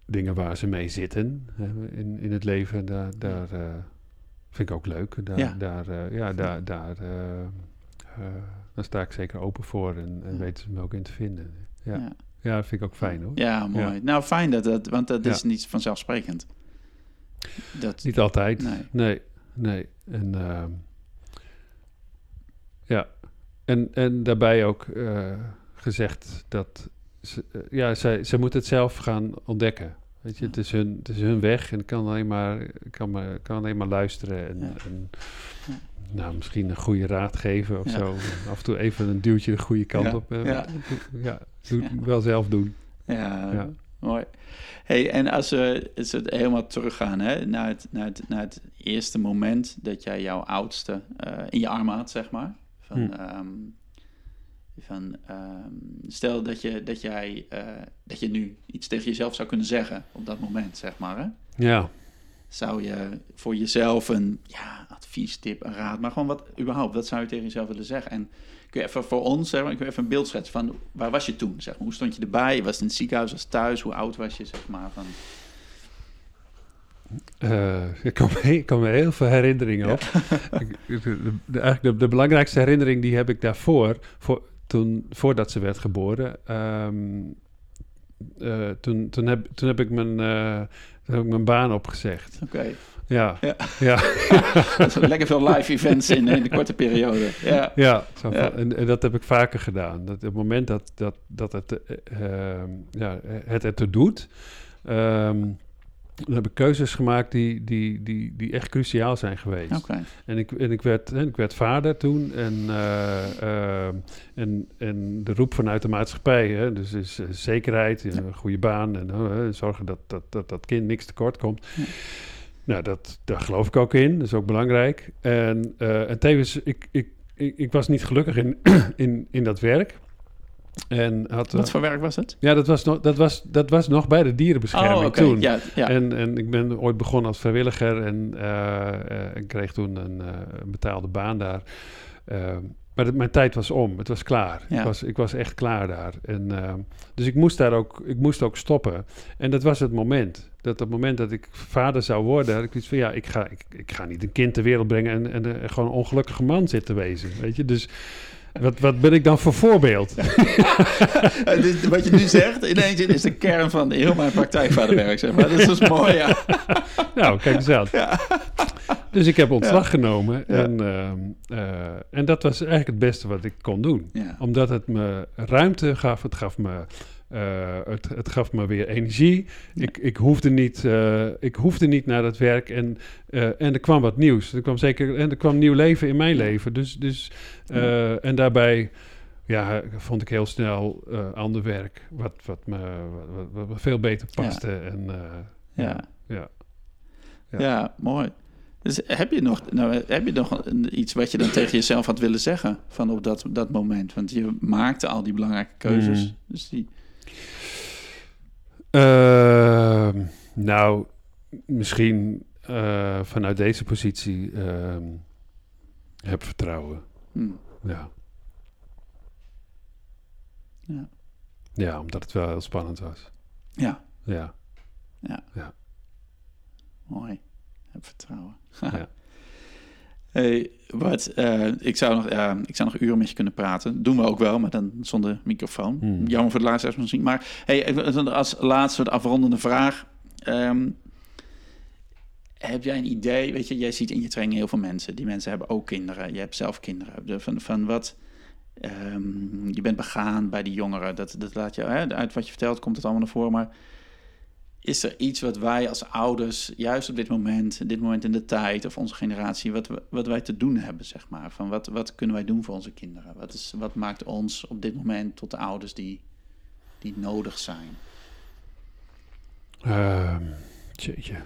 dingen waar ze mee zitten hè, in, in het leven, daar, daar vind ik ook leuk. Daar, Ja. daar, eh, ja, daar, daar, eh, eh, daar sta ik zeker open voor en, en Ja. weten ze me ook in te vinden. Ja, ja. ja. dat vind ik ook fijn hoor. Ja, mooi. Nou, fijn dat dat, want dat is niet vanzelfsprekend. Dat, Niet altijd. Nee. Nee, nee. En ehm, ja, en, en daarbij ook gezegd dat ze, ja, zij, ze moeten het zelf gaan ontdekken. Weet je, het, is hun, het is hun weg en ik kan alleen maar, kan maar, kan alleen maar luisteren en, en nou, misschien een goede raad geven of zo. Af en toe even een duwtje de goede kant op. eh, Ja. ja, doe, wel zelf doen. ja, mooi. Hey, en als we we helemaal teruggaan hè, naar, het, naar, het, naar het eerste moment dat jij jouw oudste eh, in je armen had, zeg maar. Van, Hm. ehm, van, ehm, stel dat, je, dat, jij, eh, dat je nu iets tegen jezelf zou kunnen zeggen op dat moment, zeg maar. Hè? Ja, Zou je voor jezelf een ja, advies, tip, een raad, maar gewoon wat überhaupt, wat zou je tegen jezelf willen zeggen? En kun je even voor ons, zeg maar, kun je even een beeld schetsen van waar was je toen? Zeg maar, hoe stond je erbij? Was het in het ziekenhuis, was het thuis? Hoe oud was je, zeg maar? Van, Uh, ik, kan me, ik kan me heel veel herinneringen op. ik, de, de, eigenlijk de, belangrijkste herinnering die heb ik daarvoor, voor, toen, voordat ze werd geboren. Um, uh, toen, toen, heb, toen heb ik mijn, uh, heb ik mijn baan opgezegd. Oké. Okay. Ja. ja. ja. <laughs> lekker veel live events in, in de korte periode. Ja, ja, zo ja. En, en, dat heb ik vaker gedaan. Dat op het moment dat, dat, dat het, uh, ja, het het er doet, um, dan heb ik keuzes gemaakt die, die, die, die echt cruciaal zijn geweest. Okay. En, ik, en ik, werd, ik werd vader toen. En, uh, uh, en, en de roep vanuit de maatschappij, hè, dus is uh, zekerheid, een goede baan en zorgen dat dat, dat dat kind niks tekort komt. Ja. Nou, dat, daar geloof ik ook in. Dat is ook belangrijk. En, en tevens, ik, ik, ik, ik was niet gelukkig in, <clears throat> in, in dat werk. En had, Wat voor werk was het? Ja, dat was nog, dat was, dat was nog bij de dierenbescherming oh, okay. toen. Ja, ja. En, en ik ben ooit begonnen als vrijwilliger en uh, ik kreeg toen een, betaalde baan daar. Uh, maar mijn tijd was om, het was klaar. Ja. Ik, was, ik was echt klaar daar. En, dus ik moest daar ook, ik moest ook stoppen. En dat was het moment. Dat op het moment dat ik vader zou worden, had ik iets van ja, ik ga, ik, ik ga niet een kind ter wereld brengen en, en gewoon een ongelukkige man zitten wezen. Weet je, dus. Wat, wat ben ik dan voor voorbeeld? <laughs> wat je nu zegt, ineens is de kern van heel mijn praktijkvaderwerk, zeg maar. Dat is dus mooi, ja. nou, kijk eens aan. Ja. Dus ik heb ontslag ja. genomen. En, uh, uh, en dat was eigenlijk het beste wat ik kon doen. Omdat het me ruimte gaf. Het gaf me... Uh, het, het, gaf me weer energie. Ik, ik, hoefde niet, uh, ik hoefde niet naar dat werk en, uh, en er kwam wat nieuws. Er kwam zeker en er kwam nieuw leven in mijn leven. Dus, dus, en daarbij ja, vond ik heel snel ander werk wat, wat me wat, wat, wat veel beter paste. Ja. En, ja. Ja. Ja. ja, mooi. Dus heb je nog, nou, heb je nog iets wat je dan tegen jezelf had willen zeggen van op dat, dat moment? Want je maakte al die belangrijke keuzes. Mm. Dus die... Uh, nou, misschien uh, vanuit deze positie uh, heb vertrouwen. Hmm. Ja. ja. Ja, omdat het wel heel spannend was. Ja. Ja. Ja. ja. Mooi. Heb vertrouwen. ja. <laughs> Hey, Bart, uh, ik, zou nog, uh, ik zou nog uren met je kunnen praten. doen we ook wel, maar dan zonder microfoon. Hmm. Jammer voor de laatste misschien. Maar hey, als laatste soort afrondende vraag. Um, heb jij een idee? Weet je, jij ziet in je training heel veel mensen. Die mensen hebben ook kinderen. Je hebt zelf kinderen. Van, van wat... Um, je bent begaan bij die jongeren. Dat, dat laat je, hè, uit wat je vertelt komt het allemaal naar voren. Maar is er iets wat wij als ouders, juist op dit moment, dit moment in de tijd of onze generatie, wat, wat wij te doen hebben, zeg maar? Van wat, wat kunnen wij doen voor onze kinderen? Wat, is, wat maakt ons op dit moment tot de ouders die, die nodig zijn? Uh, jeetje.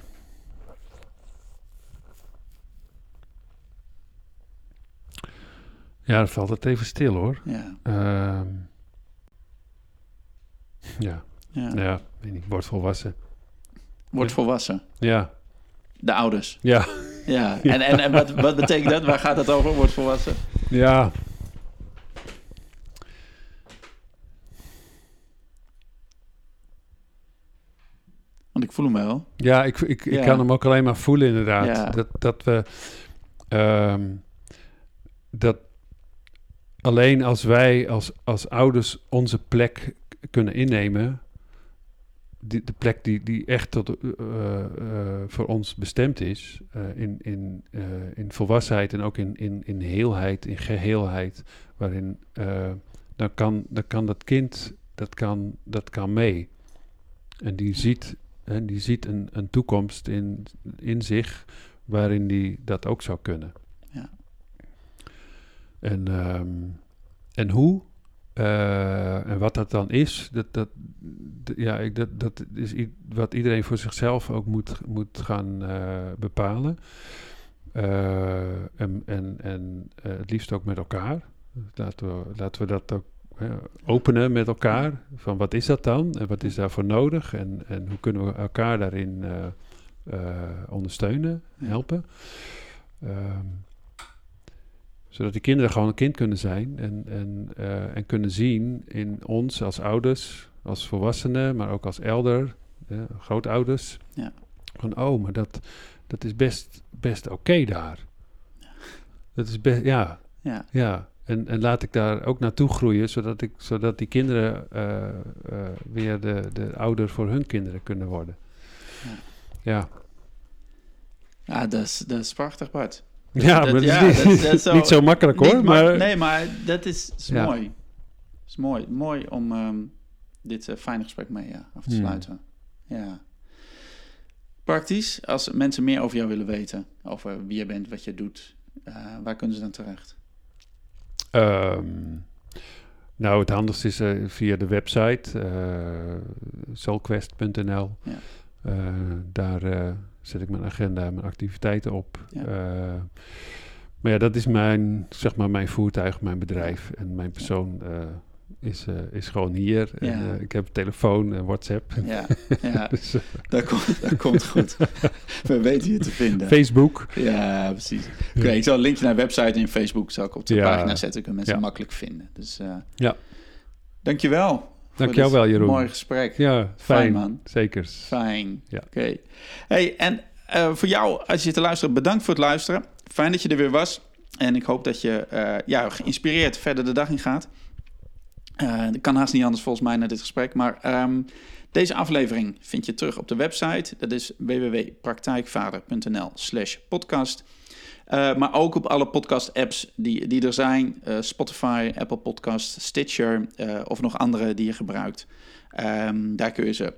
Ja, dan valt het even stil hoor. Ja. Uh, ja. Ja. ja, weet niet, word volwassen. Wordt volwassen. Ja. De ouders. Ja. Ja. <laughs> En, en, en wat, wat betekent dat? Waar gaat het over? Wordt volwassen? Ja. Want ik voel hem wel. Ja, ik, ik, ik ja. kan hem ook alleen maar voelen inderdaad. Ja. Dat, dat we... Um, dat alleen als wij als, als ouders onze plek kunnen innemen, die, de plek die, die echt tot, uh, uh, voor ons bestemd is, uh, in, in, in volwassenheid en ook in, in, in heelheid, in geheelheid, waarin dan, kan, dan kan dat kind, dat kan, dat kan mee. En die ziet, hè, die ziet een, een toekomst in, in zich waarin die dat ook zou kunnen. Ja. En, um, en hoe? Uh, en wat dat dan is, dat, dat, ja, ik, dat, dat is wat iedereen voor zichzelf ook moet, moet gaan uh, bepalen. Uh, en en, en het liefst ook met elkaar. Laten we, laten we dat ook openen met elkaar. Van wat is dat dan en wat is daarvoor nodig en, en hoe kunnen we elkaar daarin ondersteunen, helpen. Um, zodat die kinderen gewoon een kind kunnen zijn en, en, uh, en kunnen zien in ons als ouders, als volwassenen, maar ook als elder, grootouders. Ja. Van, oh, maar dat, dat is best, best oké daar. Dat is best, ja, Ja. ja. En, en laat ik daar ook naartoe groeien, zodat, ik, zodat die kinderen eh, eh, weer de, de ouder voor hun kinderen kunnen worden. Ja. Ja, Ja, dat is, dat is prachtig, Bart. Ja Dat- maar dat is ja, niet, dat is- zo- <laughs> niet zo makkelijk hoor. Niet maar, nee, maar dat is, is Ja. mooi. is mooi. Mooi om ehm, dit eh, fijne gesprek mee ja, af te Hmm. sluiten. Ja. Praktisch, als mensen meer over jou willen weten, over wie je bent, wat je doet, eh, waar kunnen ze dan terecht? Ehm, nou, het handigste is eh, via de website uh, soulquest.nl. Ja. Eh, daar eh, zet ik mijn agenda en mijn activiteiten op. Ja. Eh, maar ja, dat is mijn, zeg maar, mijn voertuig, mijn bedrijf. En mijn persoon eh, is, eh, is gewoon hier. En, ik heb telefoon en WhatsApp. Ja, ja <laughs> dus, dat, komt, dat komt goed. <laughs> We weten je te vinden. Facebook. Ja, precies. Oké, ik zal een linkje naar de website en Facebook zal ik op de Ja. pagina zetten. Kunnen mensen makkelijk vinden. Dus Ja. dankjewel. Dankjewel wel, Jeroen. Mooi gesprek. Ja, fijn. man. Zeker. Fijn. Ja. Oké. Hey, en eh, voor jou, als je te luisteren, bedankt voor het luisteren. Fijn dat je er weer was. En ik hoop dat je eh, ja, geïnspireerd verder de dag in gaat. Eh dat kan haast niet anders volgens mij na dit gesprek. Maar ehm, deze aflevering vind je terug op de website. Dat is www.praktijkvader.nl slash podcast. Eh, maar ook op alle podcast-apps die, die er zijn. Eh, Spotify, Apple Podcast, Stitcher eh, of nog andere die je gebruikt. Ehm, daar kun je ze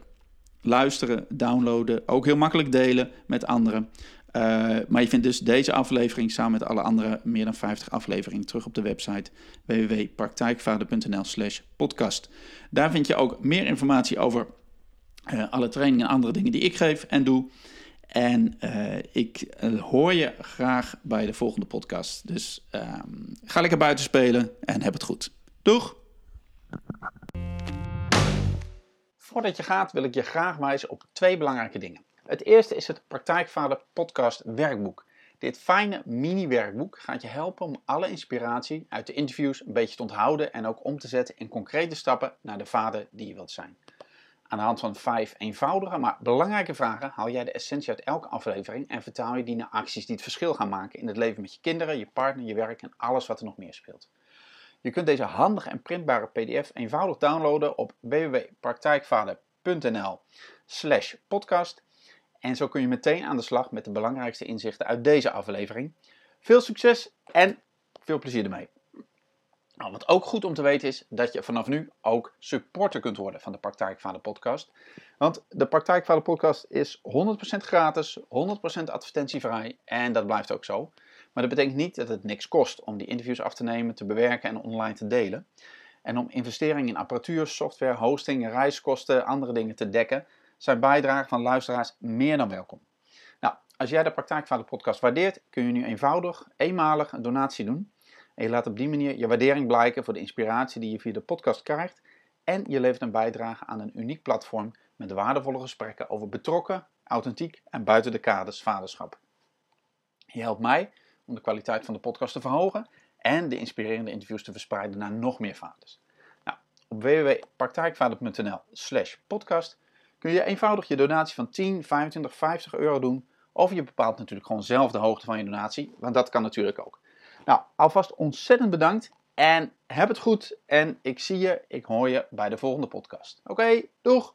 luisteren, downloaden, ook heel makkelijk delen met anderen. Maar je vindt dus deze aflevering samen met alle andere meer dan 50 afleveringen terug op de website www.praktijkvader.nl slash podcast. Daar vind je ook meer informatie over alle trainingen en andere dingen die ik geef en doe. En uh, ik hoor je graag bij de volgende podcast. Dus um, ga lekker buiten spelen en heb het goed. Doeg! Voordat je gaat wil ik je graag wijzen op twee belangrijke dingen. Het eerste is het Praktijkvader Podcast Werkboek. Dit fijne mini-werkboek gaat je helpen om alle inspiratie uit de interviews een beetje te onthouden en ook om te zetten in concrete stappen naar de vader die je wilt zijn. Aan de hand van vijf eenvoudige, maar belangrijke vragen haal jij de essentie uit elke aflevering en vertaal je die naar acties die het verschil gaan maken in het leven met je kinderen, je partner, je werk en alles wat er nog meer speelt. Je kunt deze handige en printbare PDF eenvoudig downloaden op www.praktijkvader.nl slash podcast en zo kun je meteen aan de slag met de belangrijkste inzichten uit deze aflevering. Veel succes en veel plezier ermee. Nou, wat ook goed om te weten is dat je vanaf nu ook supporter kunt worden van de Praktijkvader podcast. Want de Praktijkvader podcast is 100% gratis, 100% advertentievrij en dat blijft ook zo. Maar dat betekent niet dat het niks kost om die interviews af te nemen, te bewerken en online te delen. En om investeringen in apparatuur, software, hosting, reiskosten, andere dingen te dekken, zijn bijdragen van luisteraars meer dan welkom. Nou, als jij de Praktijkvader podcast waardeert, kun je nu eenvoudig, eenmalig een donatie doen. En je laat op die manier je waardering blijken voor de inspiratie die je via de podcast krijgt. En je levert een bijdrage aan een uniek platform met waardevolle gesprekken over betrokken, authentiek en buiten de kaders vaderschap. Je helpt mij om de kwaliteit van de podcast te verhogen en de inspirerende interviews te verspreiden naar nog meer vaders. Nou, op www.praktijkvader.nl slash podcast kun je eenvoudig je donatie van 10, 25, 50 euro doen. Of je bepaalt natuurlijk gewoon zelf de hoogte van je donatie, want dat kan natuurlijk ook. Nou, alvast ontzettend bedankt en heb het goed. En ik zie je, ik hoor je bij de volgende podcast. Oké, doeg!